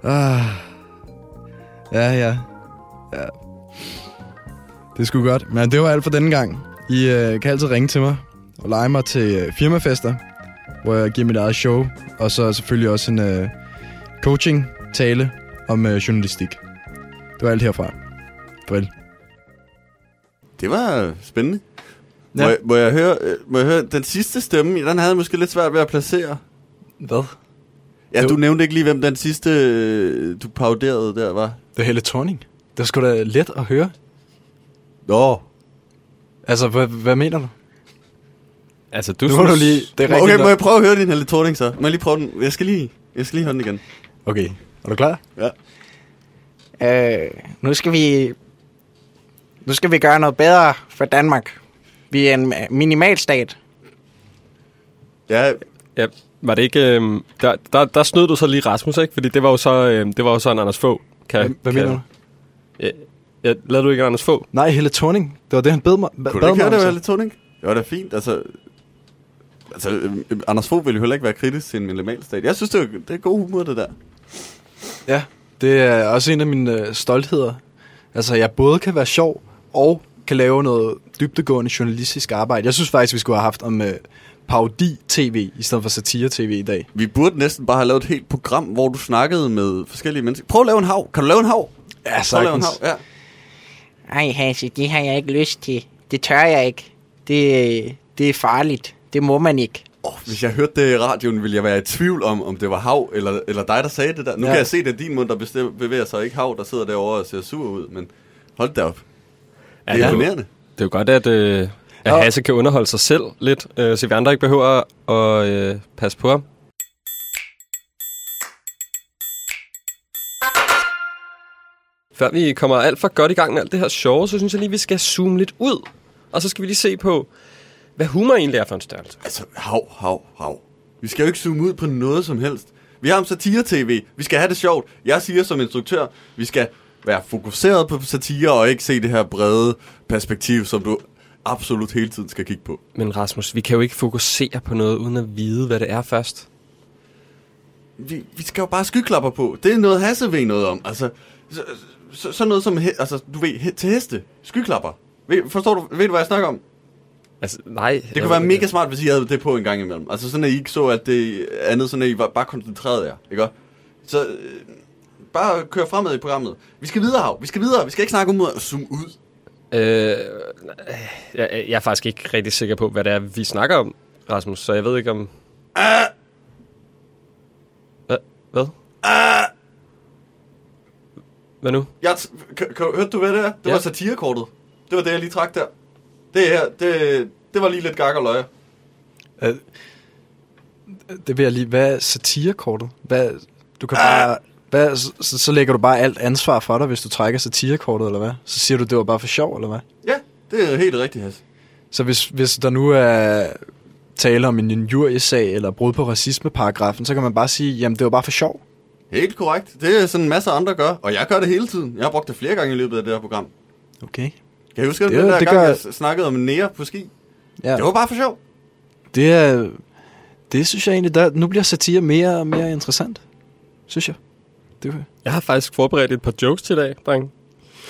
Ah. Ja, ja. ja. Det skulle godt. Men det var alt for denne gang. I øh, kan altid ringe til mig og lege mig til øh, firmafester, hvor jeg giver mit eget show. Og så selvfølgelig også en øh, coaching-tale om øh, journalistik. Det var alt herfra. Farvel. Det var spændende. Ja. Må, jeg, må, jeg høre, øh, må jeg høre, den sidste stemme, den havde jeg måske lidt svært ved at placere. Hvad? Ja, Jo. du nævnte ikke lige, hvem den sidste, øh, du pauderede der var. Det er Helle Thorning. Det er sgu da let at høre. Nå. Altså, hvad, hvad mener du? Altså, du Nu må du lige... Det er Okay, nok. må jeg prøve at høre din Helle Thorning så? Må jeg lige prøve den? Jeg skal lige, jeg skal lige høre den igen. Okay, er du klar? Ja. Øh, nu skal vi... Nu skal vi gøre noget bedre for Danmark. Vi er en minimalstat. Ja, Ja, var det ikke... Øh, der, der, der snød du så lige Rasmus, ikke? Fordi det var jo så, øh, det var jo så en Anders Fogh. Kan, Hvad, hvad kan, mener du? Ja, ja, lavede du ikke Anders Fogh? Nej, Helle Thorning. Det var det, han bed mig. kunne bad du ikke mig høre det. Helle Thorning? Det var da fint, altså... Altså, øh, øh, Anders Fogh ville jo heller ikke være kritisk til en minimalstat. Jeg synes, det er, det er god humor, det der. Ja, det er også en af mine øh, stoltheder. Altså, jeg både kan være sjov og kan lave noget dybdegående journalistisk arbejde. Jeg synes faktisk, vi skulle have haft om øh, parodi-tv i stedet for satire-tv i dag. Vi burde næsten bare have lavet et helt program, hvor du snakkede med forskellige mennesker. Prøv at lave en hav. Kan du lave en hav? Ja, Prøv at lave en sagtens. hav, ja. Ej, Hasse, det har jeg ikke lyst til. Det tør jeg ikke. Det, det er farligt. Det må man ikke. Oh, hvis jeg hørte det i radioen, ville jeg være i tvivl om, om det var hav, eller, eller dig, der sagde det der. Nu ja. Ja. kan jeg se, det er din mund, der bestem- bevæger sig, ikke hav, der sidder derovre og ser sur ud, men hold da op. Det er Ja. imponerende. Det er jo godt, at, øh, at Ja. Hasse kan underholde sig selv lidt, øh, så vi andre ikke behøver at øh, passe på ham. Før vi kommer alt for godt i gang med alt det her sjove, så synes jeg lige, vi skal zoome lidt ud. Og så skal vi lige se på, hvad humor egentlig er for en størrelse. Altså, hav, hav, hav. Vi skal jo ikke zoome ud på noget som helst. Vi har om satire-tv. Vi skal have det sjovt. Jeg siger som instruktør, vi skal være fokuseret på satire og ikke se det her brede perspektiv, som du absolut hele tiden skal kigge på. Men Rasmus, vi kan jo ikke fokusere på noget, uden at vide, hvad det er først. Vi, vi skal jo bare skyklapper på. Det er noget Hasse ved noget om. Altså, så, så, sådan noget som, he, altså, du ved, he, til heste. Skyklapper. Ved, forstår du, ved du, hvad jeg snakker om? Altså, nej. Det kunne være mega smart, hvis I havde det på en gang imellem. Altså sådan, at I ikke så, at det andet, sådan at I var bare koncentreret jer, ikke? Så øh, bare kør fremad i programmet. Vi skal videre, Hav. Vi skal videre. Vi skal ikke snakke om at zoome ud. Øh, jeg, jeg er faktisk ikke rigtig sikker på, hvad det er, vi snakker om, Rasmus, så jeg ved ikke om... Ah, Hvad? Hvad? ah. Hvad nu? Jeg t- k- k- hørte du, hvad det er? Det Ja. var satirekortet. Det var det, jeg lige trak der. Det her, det, det var lige lidt gak og løjer. Øh, Det vil jeg lige... Hvad er satirekortet? Hvad, du kan bare... Hvad, så, så lægger du bare alt ansvar for dig, hvis du trækker satirekortet, eller hvad? Så siger du, det var bare for sjov, eller hvad? Ja, det er helt rigtigt, Hasse. Så hvis, hvis der nu er tale om en injuriesag eller brud på racismeparagrafen, så kan man bare sige, jamen det var bare for sjov. Helt korrekt. Det er sådan en masse andre gør, og jeg gør det hele tiden. Jeg har brugt det flere gange i løbet af det her program. Okay. Kan I huske Det- den der det gang, gør- jeg snakkede om nære på ski? Ja. Det var bare for sjov. Det er... Det synes jeg egentlig, der, nu bliver satire mere og mere interessant. Synes jeg. Det var, Jeg har faktisk forberedt et par jokes til i dag, dreng.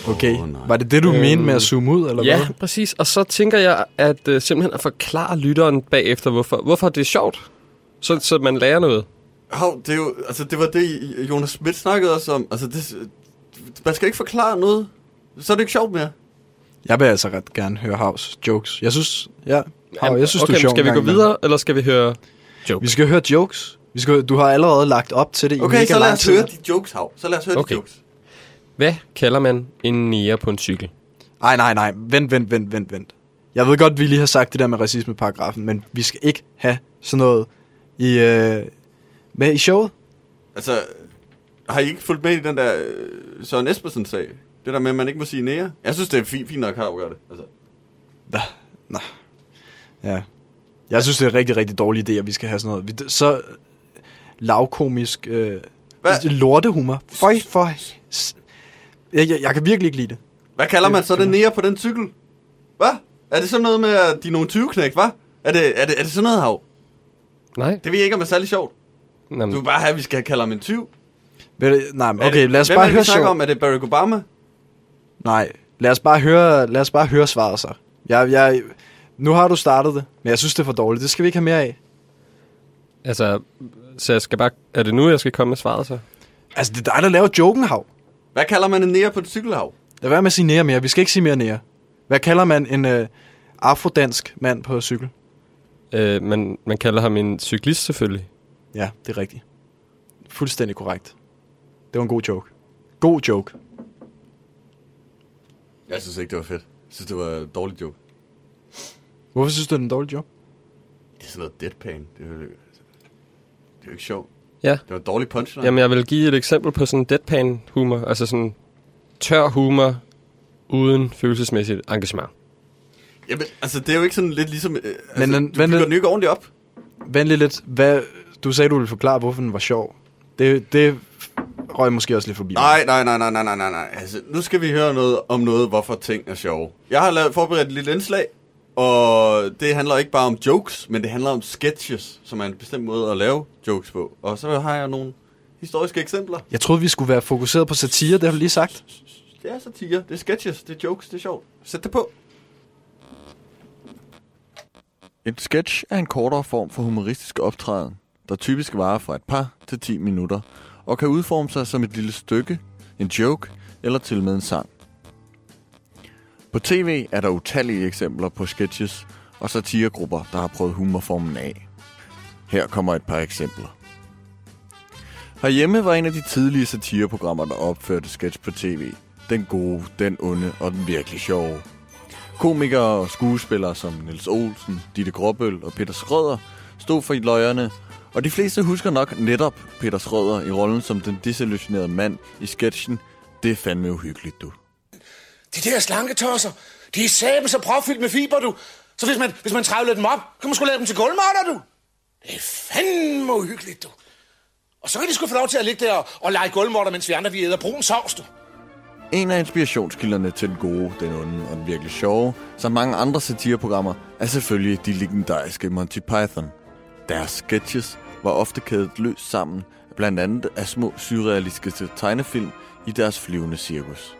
okay. Nej. var det det, du Øhm, mente med at zoome ud, eller Ja, hvad? præcis. Og så tænker jeg, at øh, simpelthen at forklare lytteren bagefter, hvorfor, hvorfor det er sjovt. Så, så man lærer noget. Hov, det, er jo, altså, det var det, Jonas Schmidt snakkede også om. Altså, det, man skal ikke forklare noget. Så er det ikke sjovt mere. Jeg vil altså ret gerne høre Havs jokes. Jeg synes, ja, Hav, jeg synes, okay, du er sjov skal vi gå videre, eller skal vi høre jokes? Vi skal høre jokes. Vi skal, du har allerede lagt op til det i Okay, mega så lad lang os tid. høre de jokes, Hav. Så lad os høre Okay. de jokes. Hvad kalder man en nære på en cykel? Ej, nej, nej. Vent, vent, vent, vent, vent. Jeg ved godt, vi lige har sagt det der med racismeparagrafen, men vi skal ikke have sådan noget i, øh, med i showet. Altså, har I ikke fulgt med i den der øh, Søren Espersen-sag? Det der med, at man ikke må sige nære? Jeg synes, det er fint, fint nok, Hav gør det. Altså. Ja. Jeg synes, det er en rigtig, rigtig dårlig idé, at vi skal have sådan noget. Vi- Så lavkomisk øh, Hvad? lortehumor. Føj, føj. Jeg, jeg, jeg kan virkelig ikke lide det. Hvad kalder man så den nære på den cykel? Hvad? Er det sådan noget med, at de er nogle 20 knæk, hvad? Er det, er, det, er det sådan noget, Hav? Nej. Det ved jeg ikke, om det er særlig sjovt. Jamen, Du vil bare have, at vi skal kalde ham en 20. Ved du- Nej, men okay, det, lad os bare er det, høre vi snakker sjov. om? Er det Barack Obama? Nej, lad os bare høre, lad os bare høre svaret så. Jeg, jeg, nu har du startet det, men jeg synes, det er for dårligt. Det skal vi ikke have mere af. Altså, så jeg skal bare... Er det nu, jeg skal komme med svaret så? Altså, det er dig, der laver joken, Hav. Hvad kalder man en nære på en cykelhav? Lad være med at sige nære mere. Vi skal ikke sige mere nære. Hvad kalder man en øh, afrodansk mand på cykel? Øh, man, man kalder ham en cyklist selvfølgelig. Ja, det er rigtigt. Fuldstændig korrekt. Det var en god joke. God joke. Jeg synes ikke, det var fedt. Jeg synes, det var en dårlig joke. Hvorfor synes du, det er en dårlig joke? Det er sådan noget deadpan. Det er jo, er ikke sjovt. Ja. Det var en dårlig punchline. Jamen, jeg vil give et eksempel på sådan deadpan humor. Altså sådan tør humor uden følelsesmæssigt engagement. Jamen, altså, det er jo ikke sådan lidt ligesom... Øh, altså, Men du men bygger den- ikke ordentligt op. Vent lige lidt. Hvad, du sagde, du ville forklare, hvorfor den var sjov. Det, det røg måske også lidt forbi. nej, nej, nej, nej, nej, nej, nej. Altså, nu skal vi høre noget om noget, hvorfor ting er sjove. Jeg har lavet, forberedt et lille indslag, og det handler ikke bare om jokes, men det handler om sketches, som er en bestemt måde at lave jokes på. Og så har jeg nogle historiske eksempler. Jeg troede, vi skulle være fokuseret på satire, det har du lige sagt. Det er satire, det er sketches, det er jokes, det er sjovt. Sæt det på. En sketch er en kortere form for humoristisk optræden, der typisk varer fra et par til 10 minutter, og kan udforme sig som et lille stykke, en joke eller til med en sang. På tv er der utallige eksempler på sketches og satiregrupper, der har prøvet humorformen af. Her kommer et par eksempler. Herhjemme var en af de tidlige satireprogrammer, der opførte sketch på tv. Den gode, den onde og den virkelig sjove. Komikere og skuespillere som Nils Olsen, Ditte Gråbøl og Peter Schrøder stod for i løjerne, og de fleste husker nok netop Peter Schrøder i rollen som den desillusionerede mand i sketchen Det er fandme uhyggeligt, du. De der slanketosser, de er saben så propfyldt med fiber, du. Så hvis man, hvis man trævler dem op, kan man sgu lave dem til gulvmåtter, du. Det er fandme uhyggeligt, du. Og så kan de sgu få lov til at ligge der og, og lege gulvmåtter, mens vi andre vi æder brun sovs, du. En af inspirationskilderne til den gode, den onde og den virkelig sjove, som mange andre satireprogrammer, er selvfølgelig de legendariske Monty Python. Deres sketches var ofte kædet løs sammen, blandt andet af små surrealistiske tegnefilm i deres flyvende cirkus.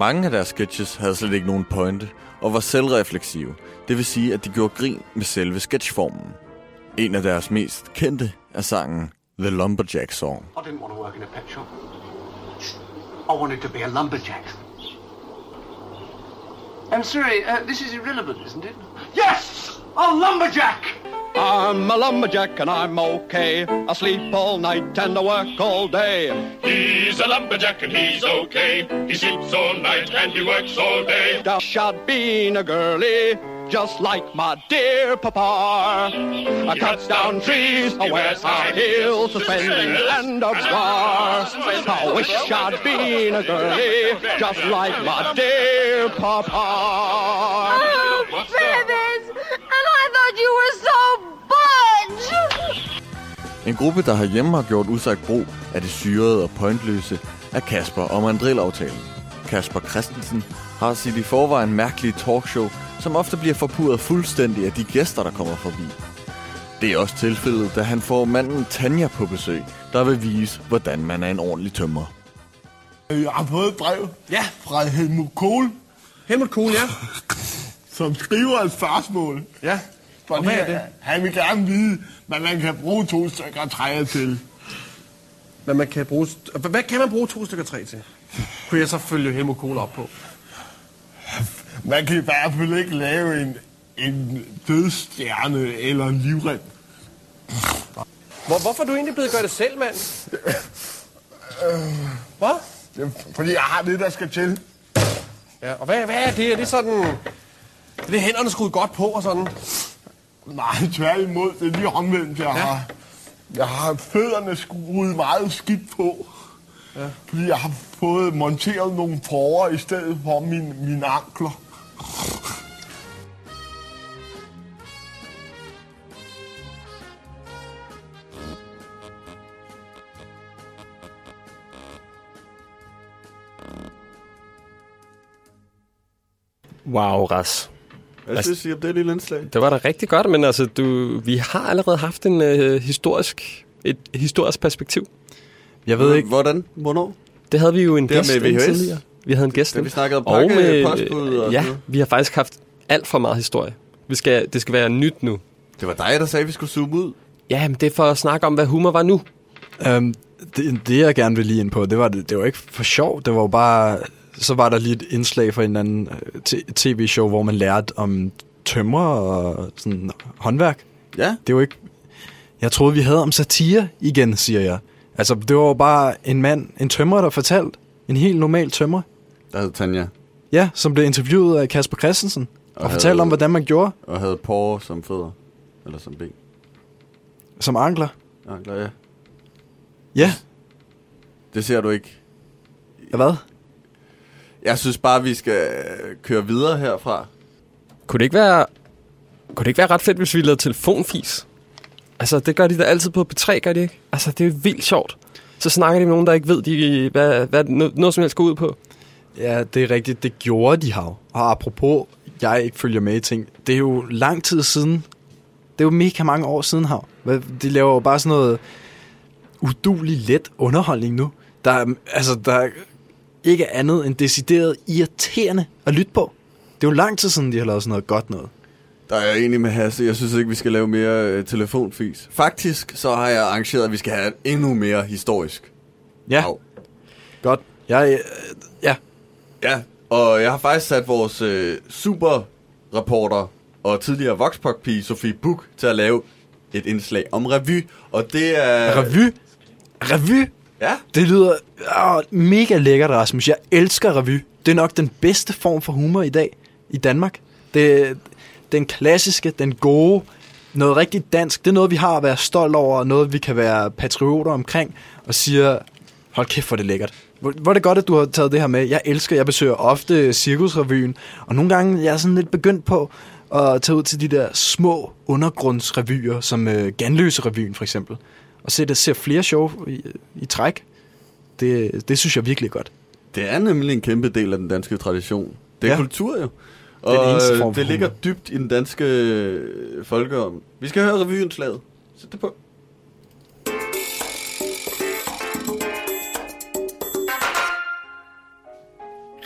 Mange af deres sketches havde slet ikke nogen pointe og var selvrefleksive, det vil sige, at de gjorde grin med selve sketchformen. En af deres mest kendte er sangen The Lumberjack Song. I didn't want to work in a pet shop. I wanted to be a lumberjack. I'm sorry, uh, this is irrelevant, isn't it? Yes! A lumberjack! I'm a lumberjack and I'm okay. I sleep all night and I work all day. He's a lumberjack and he's okay. He sleeps all night and he works all day. Dash out being a girly, just like my dear papa. I cuts down trees, I wears high heels, suspending and a bar. I wish I'd been a girly, just like my dear papa. Oh, babies! Thought you were so budge! En gruppe, der herhjemme har gjort usagt brug af det syrede og pointløse, er Kasper og Mandrill-aftalen. Kasper Christensen har sit i forvejen mærkelige talkshow som ofte bliver forpurret fuldstændig af de gæster, der kommer forbi. Det er også tilfældet, da han får manden Tanja på besøg, der vil vise, hvordan man er en ordentlig tømmer. Jeg har fået et brev ja. fra Helmut Kohl. Helmut Kohl, ja. Som skriver et spørgsmål. Ja. Og hvad er det? Han vil gerne vide, hvad man kan bruge to stykker træer til. Hvad, man kan bruge, hvad kan man bruge to stykker træ til? Kunne jeg så følge Helmut Kohl op på? Man kan i hvert fald ikke lave en, en dødstjerne eller en livrem. Hvor, hvorfor er du egentlig blevet gøre det selv, mand? Hvad? Det er, fordi jeg har det, der skal til. Ja, og hvad, hvad er det? Er det sådan... Er det hænderne skruet godt på og sådan? Nej, tværtimod. Det er lige omvendt, jeg ja. har. Jeg har fødderne skruet meget skidt på. Ja. Fordi jeg har fået monteret nogle forer i stedet for mine, mine ankler. Wow, Ras. Hvad synes I om det lille indslag? Det var da rigtig godt, men altså, du, vi har allerede haft en øh, historisk, et historisk perspektiv. Jeg ved ikke... Hvordan? Hvornår? Det havde vi jo en Det gæst med VHS? tidligere. Vi havde en gæst Da vi snakkede om Og pakke- med- postbud og Ja, vi har faktisk haft alt for meget historie. Vi skal, det skal være nyt nu. Det var dig, der sagde, at vi skulle zoome ud. Ja, men det er for at snakke om, hvad humor var nu. Um, det, det, jeg gerne vil lige ind på, det var, det var ikke for sjov. Det var jo bare... Så var der lige et indslag fra en anden øh, tv-show, hvor man lærte om tømmer og sådan håndværk. Ja. Det var ikke... Jeg troede, vi havde om satire igen, siger jeg. Altså, det var bare en mand, en tømrer, der fortalte. En helt normal tømrer. Der hed Tanja. Ja, som blev interviewet af Kasper Christensen. Og, og fortalte om, hvordan man gjorde Og havde porre som fødder. Eller som ben. som ankler. Ankler, ja. Ja. Det ser du ikke. Hvad? Jeg synes bare, vi skal køre videre herfra. Kunne det ikke være, kunne det ikke være ret fedt, hvis vi lavede telefonfis? Altså, det gør de da altid på P3, gør de ikke? Altså, det er vildt sjovt. Så snakker de med nogen, der ikke ved, de, hvad, hvad noget, noget som helst går ud på. Ja, det er rigtigt. Det gjorde de hav. Og apropos, jeg ikke følger med i ting. Det er jo lang tid siden. Det er jo mega mange år siden hav. De laver jo bare sådan noget udulig let underholdning nu. Der er, altså, der er ikke andet end decideret irriterende at lytte på. Det er jo lang tid siden, de har lavet sådan noget godt noget. Der er jeg enig med Hasse. Jeg synes ikke, vi skal lave mere øh, telefonfis. Faktisk så har jeg arrangeret, at vi skal have endnu mere historisk. Ja. Hav. Godt. Jeg, øh, ja. Ja, og jeg har faktisk sat vores øh, super reporter og tidligere voxpop Sofie Buk til at lave et indslag om revy. Og det er... Revy? Revy? Ja. Det lyder åh, mega lækkert, Rasmus. Jeg elsker revy. Det er nok den bedste form for humor i dag i Danmark. Det, den klassiske, den gode, noget rigtig dansk. Det er noget, vi har at være stolt over, og noget, vi kan være patrioter omkring, og siger, hold kæft, hvor er det lækkert. Hvor, hvor er det godt, at du har taget det her med. Jeg elsker, jeg besøger ofte Cirkusrevyen, og nogle gange jeg er sådan lidt begyndt på at tage ud til de der små undergrundsrevyer, som øh, Ganløse-revyen for eksempel, og se, der ser flere show i, i træk. Det, det synes jeg virkelig er godt. Det er nemlig en kæmpe del af den danske tradition. Det er Ja. kultur jo. Det er Og eneste øh, form det ligger dybt i den danske øh, folkeom. Vi skal høre revyindslaget. Sæt det på.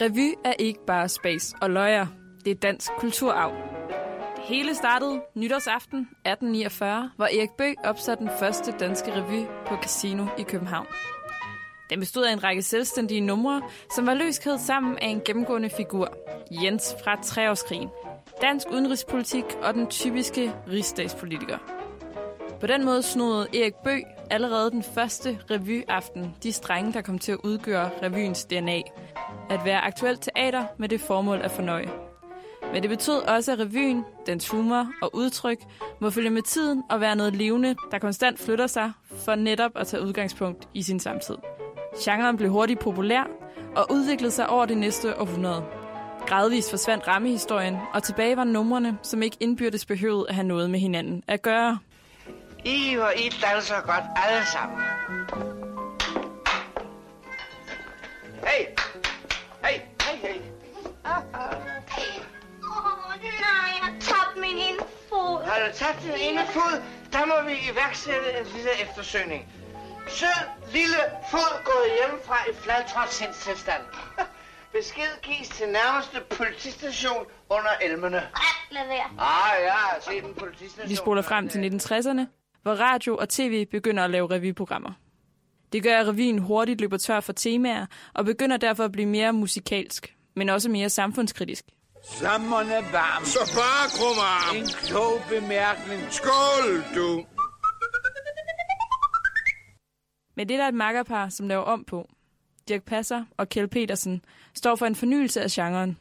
Revy er ikke bare space og løjer. Det er dansk kulturarv. Hele startede nytårsaften 1849, hvor Erik Bøg opsatte den første danske revy på Casino i København. Den bestod af en række selvstændige numre, som var løskædet sammen af en gennemgående figur. Jens fra Treårskrigen, dansk udenrigspolitik og den typiske rigsdagspolitiker. På den måde snodede Erik Bøg allerede den første revyaften de strenge, der kom til at udgøre revyens DNA. At være aktuelt teater med det formål at fornøje. Men det betød også, at revyen, dens humor og udtryk, må følge med tiden og være noget levende, der konstant flytter sig, for netop at tage udgangspunkt i sin samtid. Genren blev hurtigt populær og udviklede sig over det næste århundrede. Gradvist forsvandt rammehistorien, og tilbage var numrene, som ikke indbyrdes behøvede at have noget med hinanden at gøre. I hvor I danser godt alle sammen. Hey! Hey! Hey, hey! Åh, det er den ene fod, der må vi iværksætte en lille eftersøgning. Sød, lille fod gået hjemmefra i fladtrådt sindstilstand. Besked gives til nærmeste politistation under elmene. Lad være. Ah, ja, se den politistation. Vi spoler frem til 1960'erne, hvor radio og tv begynder at lave revyprogrammer. Det gør, at revyen hurtigt løber tør for temaer, og begynder derfor at blive mere musikalsk, men også mere samfundskritisk. Sommeren er varm. Så bare krummer. En klog bemærkning. Skål, du. Men det er der et makkerpar, som laver om på. Dirk Passer og Kjell Petersen står for en fornyelse af genren.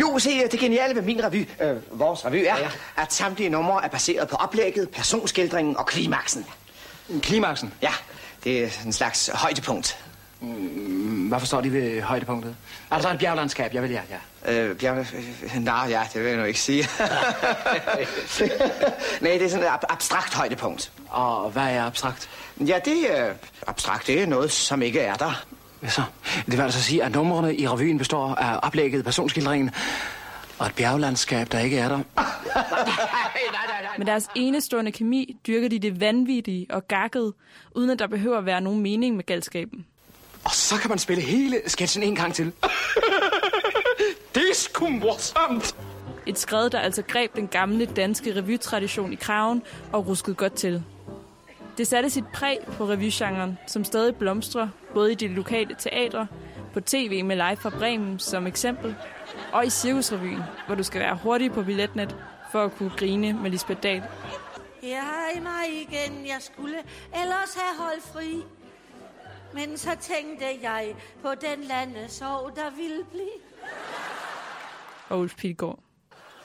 Jo, se, det geniale ved min revy, øh, vores revy, er, ja. at samtlige numre er baseret på oplægget, personskildringen og klimaksen. Klimaksen? Ja, det er en slags højdepunkt. Mm, Hvad forstår de ved højdepunktet? Altså et bjerglandskab, jeg vil ja, ja. Øh, bjerg... øh, Nej, ja, det vil jeg nu ikke sige. Nej, det er sådan et ab- abstrakt højdepunkt. Og hvad er abstrakt? Ja, det er abstrakt. Det er noget, som ikke er der. Hvad så? Det vil altså sige, at numrene i revyen består af oplægget, personskildringen og et bjerglandskab, der ikke er der. Med deres enestående kemi dyrker de det vanvittige og gakkede, uden at der behøver at være nogen mening med galskaben. Og så kan man spille hele sketchen en gang til. det er sgu morsomt. Et skred, der altså greb den gamle danske revytradition i kraven og ruskede godt til. Det satte sit præg på revygenren, som stadig blomstrer, både i de lokale teatre, på tv med Live fra Bremen som eksempel, og i Cirkusrevyen, hvor du skal være hurtig på billetnet for at kunne grine med Lisbeth Dahl. I mig igen, jeg skulle ellers have holdt fri. Men så tænkte jeg på den landesorg, der ville blive. Og Ulf Pilgaard.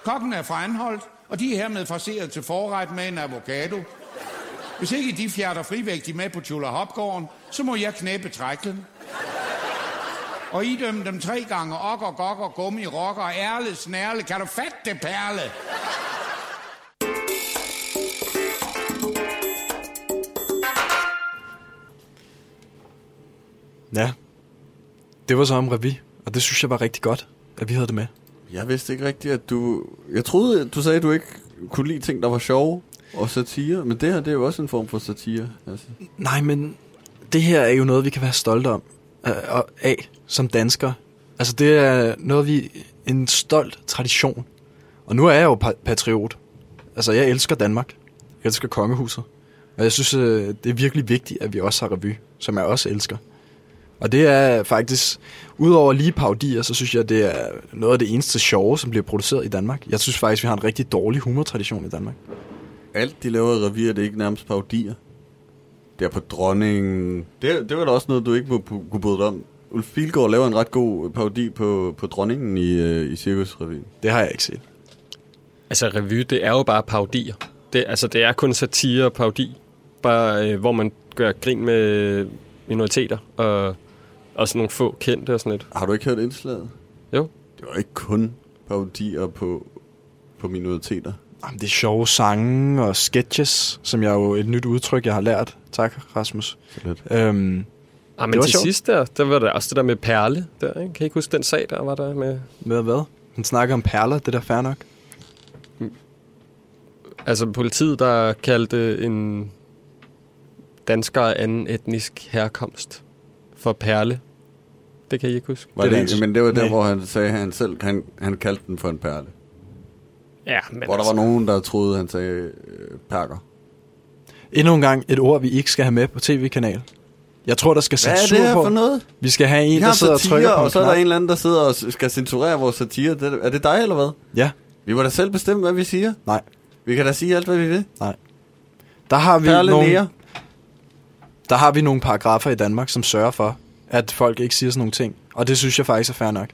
Kokken er fra Anholdt, og de er hermed forseret til forret med en avocado. Hvis ikke de fjerter frivægtige med på Tjula Hopgården, så må jeg knæppe træklen. Og idømme dem tre gange okker, gokker, gummi, rokker, ærle, snærle. Kan du fatte det, perle? Ja. Det var så om revy, og det synes jeg var rigtig godt, at vi havde det med. Jeg vidste ikke rigtigt, at du... Jeg troede, du sagde, at du ikke kunne lide ting, der var sjove og satire. Men det her, det er jo også en form for satire. Altså. Nej, men det her er jo noget, vi kan være stolte om øh, og af som danskere. Altså, det er noget, vi... En stolt tradition. Og nu er jeg jo pa- patriot. Altså, jeg elsker Danmark. Jeg elsker kongehuset. Og jeg synes, øh, det er virkelig vigtigt, at vi også har revy, som jeg også elsker. Og det er faktisk, udover lige paudier, så synes jeg, det er noget af det eneste sjove, som bliver produceret i Danmark. Jeg synes faktisk, vi har en rigtig dårlig humortradition i Danmark. Alt, de laver i revier, det er ikke nærmest paudier. Det er på dronningen. Det, det var da også noget, du ikke må kunne bryde om. Ulf Pilgaard laver en ret god paudi på, på dronningen i, øh, i Cirkusrevyen. Det har jeg ikke set. Altså, revy, det er jo bare paudier. Det, altså, det er kun satire og paudi. Bare, øh, hvor man gør grin med minoriteter og, og sådan nogle få kendte og sådan lidt. Har du ikke hørt indslaget? Jo. Det var ikke kun paudier på, på minoriteter. Jamen, det er sjove sange og sketches, som jeg jo et nyt udtryk, jeg har lært. Tak, Rasmus. lidt. Øhm, Ah, men det var til sjovt. sidst der, der var der også det der med Perle. Der, ikke? Kan I ikke huske den sag, der var der med... Med hvad? Han snakker om perler, det er da fair nok. Altså politiet, der kaldte en dansker af anden etnisk herkomst for Perle. Det kan I ikke huske. Var det, det men det var der, Nej. hvor han sagde, at han selv han, han kaldte den for en perle. Ja, men Hvor der altså, var nogen, der troede, han sagde øh, perker. Endnu en gang et ord, vi ikke skal have med på tv-kanal. Jeg tror, der skal Hvad er censur det her for noget? Vi skal have en, der sidder og trykker på og så er der en eller anden, der sidder og skal censurere vores satire. Det, er det dig, eller hvad? Ja. Vi må da selv bestemme, hvad vi siger. Nej. Vi kan da sige alt, hvad vi vil. Nej. Der har vi Perle nogle, nære. Der har vi nogle paragrafer i Danmark, som sørger for, at folk ikke siger sådan nogle ting. Og det synes jeg faktisk er fair nok.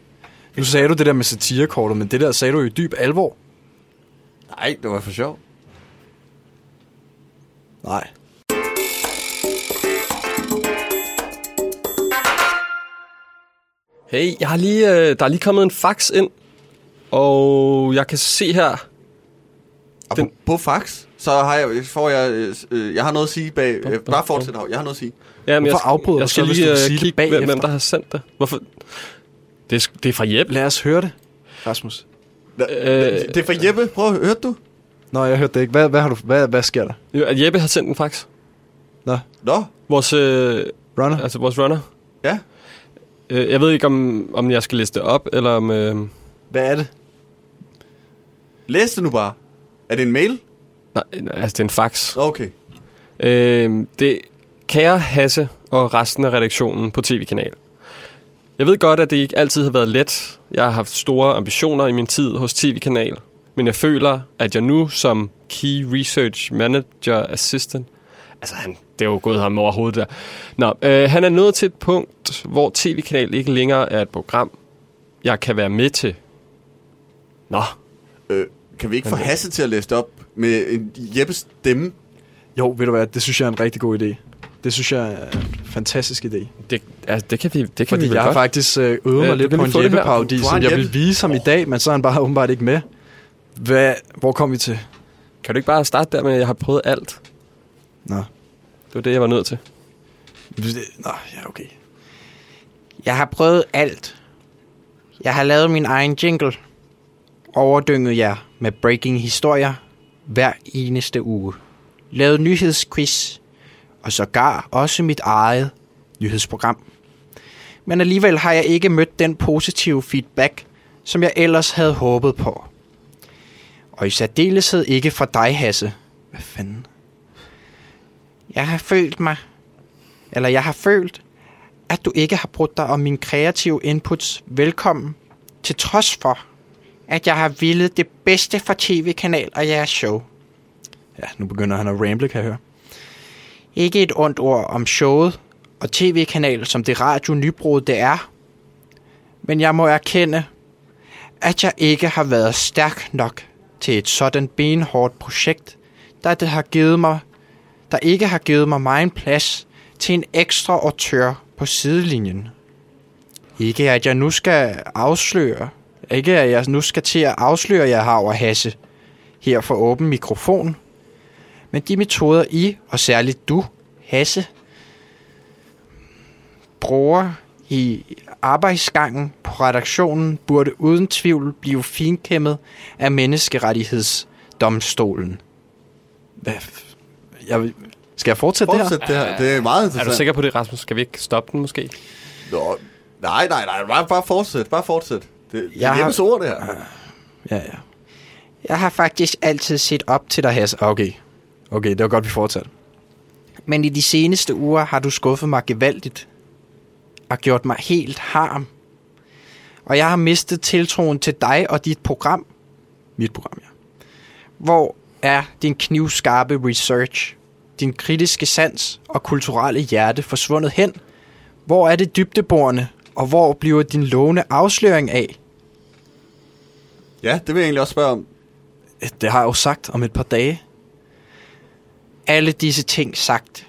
Nu sagde du det der med satirekortet, men det der sagde du jo i dyb alvor. Nej, det var for sjov. Nej. Hey, jeg har lige, øh, der er lige kommet en fax ind, og jeg kan se her... Den... På fax, så har jeg, får jeg, øh, øh, jeg har noget at sige bag. Øh, bare fortsæt, jeg har noget at sige. Ja, men jeg, Hvorfor afbryder jeg skal så, hvis lige vil øh, kigge, hvem, bagefter? hvem der har sendt det. Hvorfor? Det er, det er fra Jeppe. Lad os høre det, Rasmus. Øh, det er fra Jeppe, prøv, hørte du? Nå, jeg hørte det ikke. Hvad, hvad, har du, hvad, hvad sker der? Jo, at Jeppe har sendt en fax. Nå. Nå? Vores... Øh, runner? Altså vores runner. Ja. Øh, jeg ved ikke, om, om jeg skal læse det op, eller om... Øh... Hvad er det? Læs det nu bare. Er det en mail? Nej, altså det er en fax. Okay. Øh, det kære Hasse og resten af redaktionen på TV-kanal. Jeg ved godt, at det ikke altid har været let. Jeg har haft store ambitioner i min tid hos TV-kanal. Men jeg føler, at jeg nu som Key Research Manager Assistant... Altså, han, det er jo gået ham over hovedet der. Nå, øh, han er nået til et punkt, hvor TV-kanal ikke længere er et program, jeg kan være med til. Nå. Øh, kan vi ikke få Hasse til at læse det op med en Jeppes stemme? Jo, ved du hvad, det synes jeg er en rigtig god idé. Det synes jeg er en fantastisk idé. Det, altså, det kan vi, det kan Fordi vi vel jeg har godt. faktisk øh, øvet mig Øh, lidt på en? Jeppe-parodi, har som jeg vil vise ham i dag, men så er han bare åbenbart ikke med. Hvad, hvor kom vi til? Kan du ikke bare starte der med, at jeg har prøvet alt? Nå. Det var det, jeg var nødt til. Nå, ja, okay. Jeg har prøvet alt. Jeg har lavet min egen jingle. Overdynget jer med breaking historier hver eneste uge. Lavet nyhedsquiz. Og sågar også mit eget nyhedsprogram. Men alligevel har jeg ikke mødt den positive feedback, som jeg ellers havde håbet på. Og i særdeleshed ikke fra dig, Hasse. Hvad fanden? Jeg har følt mig, eller jeg har følt, at du ikke har brugt dig om mine kreative inputs velkommen, til trods for, at jeg har villet det bedste for tv-kanal og jeres show. Ja, nu begynder han at ramble, kan jeg høre. Ikke et ondt ord om showet og tv-kanal, som det radio nybrud det er. Men jeg må erkende, at jeg ikke har været stærk nok til et sådan benhårdt projekt, der det har givet mig, der ikke har givet mig meget plads til en ekstra autør på sidelinjen. Ikke at jeg nu skal afsløre, ikke at jeg nu skal til at afsløre jer har over Hasse her for åben mikrofon, men de metoder I, og særligt du, Hasse, bruger i arbejdsgangen på redaktionen, burde uden tvivl blive finkæmmet af menneskerettighedsdomstolen. Hvad? Jeg, skal jeg fortsætte, Fortsæt det her. Det er meget Er interessant. du sikker på det, Rasmus? Skal vi ikke stoppe den måske? Nå, nej, nej, nej. Bare, bare fortsæt. Bare fortsæt. Det, det Jeg er har- ord, det her. Ja, ja. Jeg har faktisk altid set op til dig, Hasse. Okay. Okay, det var godt, vi fortsatte. Men i de seneste uger har du skuffet mig gevaldigt og gjort mig helt harm. Og jeg har mistet tiltroen til dig og dit program. Mit program, ja. Hvor er din knivskarpe research, din kritiske sans og kulturelle hjerte forsvundet hen? Hvor er det dybdeborende, og hvor bliver din lovende afsløring af? Ja, det vil jeg egentlig også spørge om. Det har jeg jo sagt om et par dage. Alle disse ting sagt.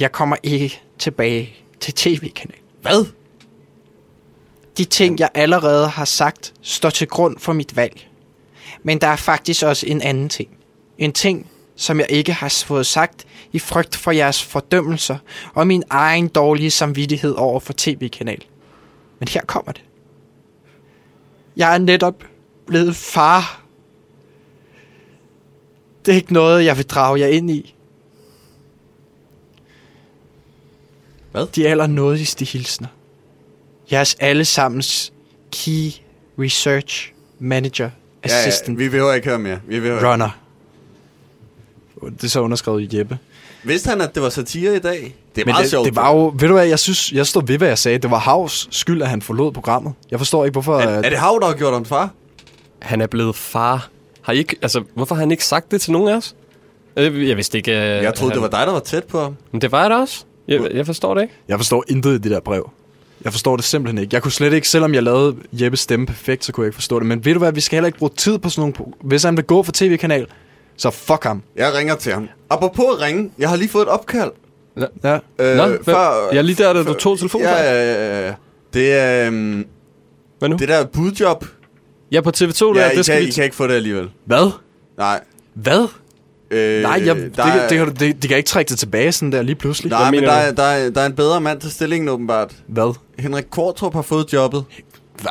Jeg kommer ikke tilbage til tv-kanalen. Hvad? De ting, jeg allerede har sagt, står til grund for mit valg. Men der er faktisk også en anden ting. En ting, som jeg ikke har fået sagt i frygt for jeres fordømmelser og min egen dårlige samvittighed over for tv-kanal. Men her kommer det. Jeg er netop blevet far. Det er ikke noget, jeg vil drage jer ind i. Hvad? De allernådigste hilsner. Jeres allesammens Key Research Manager Ja, Assistant ja, vi behøver ikke høre mere. Vi behøver Runner. Det er så underskrevet i Jeppe. Vidste han, at det var satire i dag? Det er Men meget det, sjovt. det var jo, ved du hvad, jeg synes, jeg står ved, hvad jeg sagde. Det var Havs skyld, at han forlod programmet. Jeg forstår ikke, hvorfor... Er, er det Hav, der har gjort ham far? Han er blevet far. Har I ikke, altså, hvorfor har han ikke sagt det til nogen af os? Øh, Jeg vidste ikke... Uh, Jeg troede, det var dig, der var tæt på ham. Men det var jeg da også. Jeg, jeg forstår det ikke. Jeg forstår intet i det der brev. Jeg forstår det simpelthen ikke. Jeg kunne slet ikke, selvom jeg lavede Jeppes stemme perfekt, så kunne jeg ikke forstå det. Men ved du hvad, vi skal heller ikke bruge tid på sådan nogle... Hvis han vil gå for tv-kanal, så fuck ham. Jeg ringer til ham. Apropos at ringe, jeg har lige fået et opkald. Ja. Øh, Nå, hvad- jeg er lige der, da du tog telefonen. Ja, ja, ja, ja. Det er... Um, Hvad nu? Det der budjob. Ja, på TV2, der, Ja, I, det skal kan, vi... I kan ikke få det alligevel. Hvad? Nej. Hvad? Øh, Nej, jeg, det, der det, det, kan det, de kan ikke trække det tilbage sådan der lige pludselig. Nej, men der, er, der, er, der er en bedre mand til stillingen åbenbart. Hvad? Henrik Kortrup har fået jobbet. Hvad?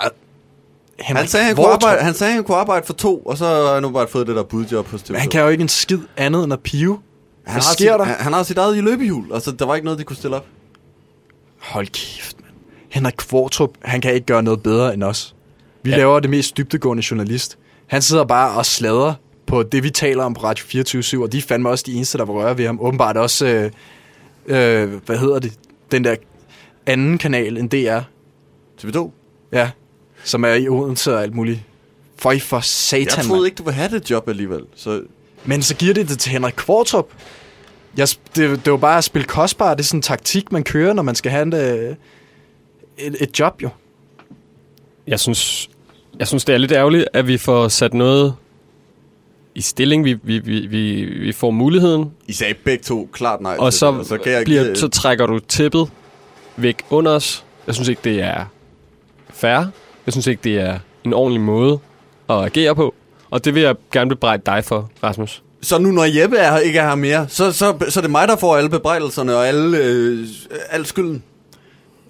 Henrik Han sagde, han kunne, Kvartrup. arbejde, han sagde, han kunne arbejde for to, og så har han nu bare fået det der budjob hos TV2. Men han kan jo ikke en skid andet end at pive. han Hvad har sker sit, der? Han, han har sit eget løbehjul, altså der var ikke noget, de kunne stille op. Hold kæft, mand. Henrik Kvartrup, han kan ikke gøre noget bedre end os. Vi ja. Laver det mest dybtegående journalist. Han sidder bare og sladrer på det, vi taler om på Radio 24 og de er fandme også de eneste, der vil røre ved ham. Åbenbart også, øh, øh, hvad hedder det, den der anden kanal end DR. TV2? Ja, som er i Odense og alt muligt. Føj for satan, Jeg troede ikke, du ville have det job alligevel. Så Men så giver det det til Henrik Kvartrup. Jeg, det, det var bare at spille kostbar. Det er sådan en taktik, man kører, når man skal have en, øh, et, et job, jo. Jeg synes, jeg synes, det er lidt ærgerligt, at vi får sat noget i stilling. Vi, vi, vi, vi, vi får muligheden, I sagde begge to klart nej og så, det, så, kan jeg bliver, give- så trækker du tippet væk under os. Jeg synes ikke, det er fair. Jeg synes ikke, det er en ordentlig måde at agere på. Og det vil jeg gerne bebrejde dig for, Rasmus. Så nu når Jeppe er, her- ikke er her mere, så, så, så er det mig, der får alle bebrejdelserne og alle, øh, al skylden.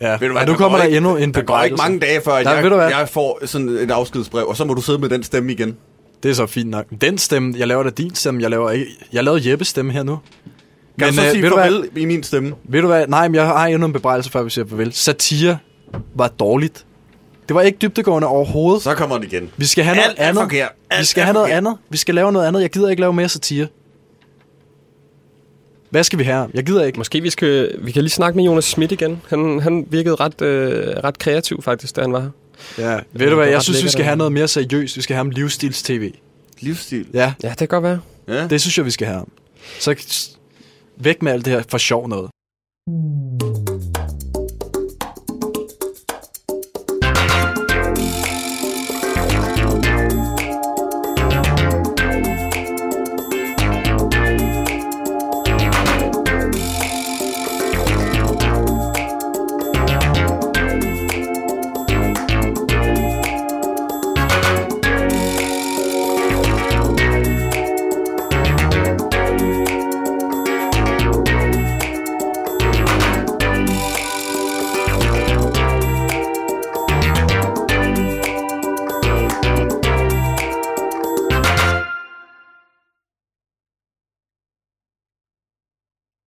Ja, Ved du hvad, nu kommer der ikke- endnu en Der går ikke mange dage før, at Nej, jeg, hvad? jeg får sådan et afskedsbrev, og så må du sidde med den stemme igen. Det er så fint nok. Den stemme, jeg laver da din stemme, jeg laver ikke. Jeg lavede Jeppes stemme her nu. Kan du så øh, sige du farvel i min stemme? Ved du hvad? Nej, men jeg har endnu en bebrejdelse, før vi siger farvel. Satire var dårligt. Det var ikke dybtegående overhovedet. Så kommer det igen. Vi skal have noget Alt andet. forkert. Alt Vi skal have noget forkert. andet. Vi skal lave noget andet. Jeg gider ikke lave mere satire. Hvad skal vi have? Jeg gider ikke. Måske vi skal vi kan lige snakke med Jonas Schmidt igen. Han, han virkede ret, øh, ret kreativ faktisk, da han var her. Ja, ved du hvad? Jeg synes, vi skal have noget mere seriøst. Vi skal have ham livsstils-tv. Livsstil? Ja. Ja, det kan godt være. Ja. Det synes jeg, vi skal have ham. Så væk med alt det her for sjov noget.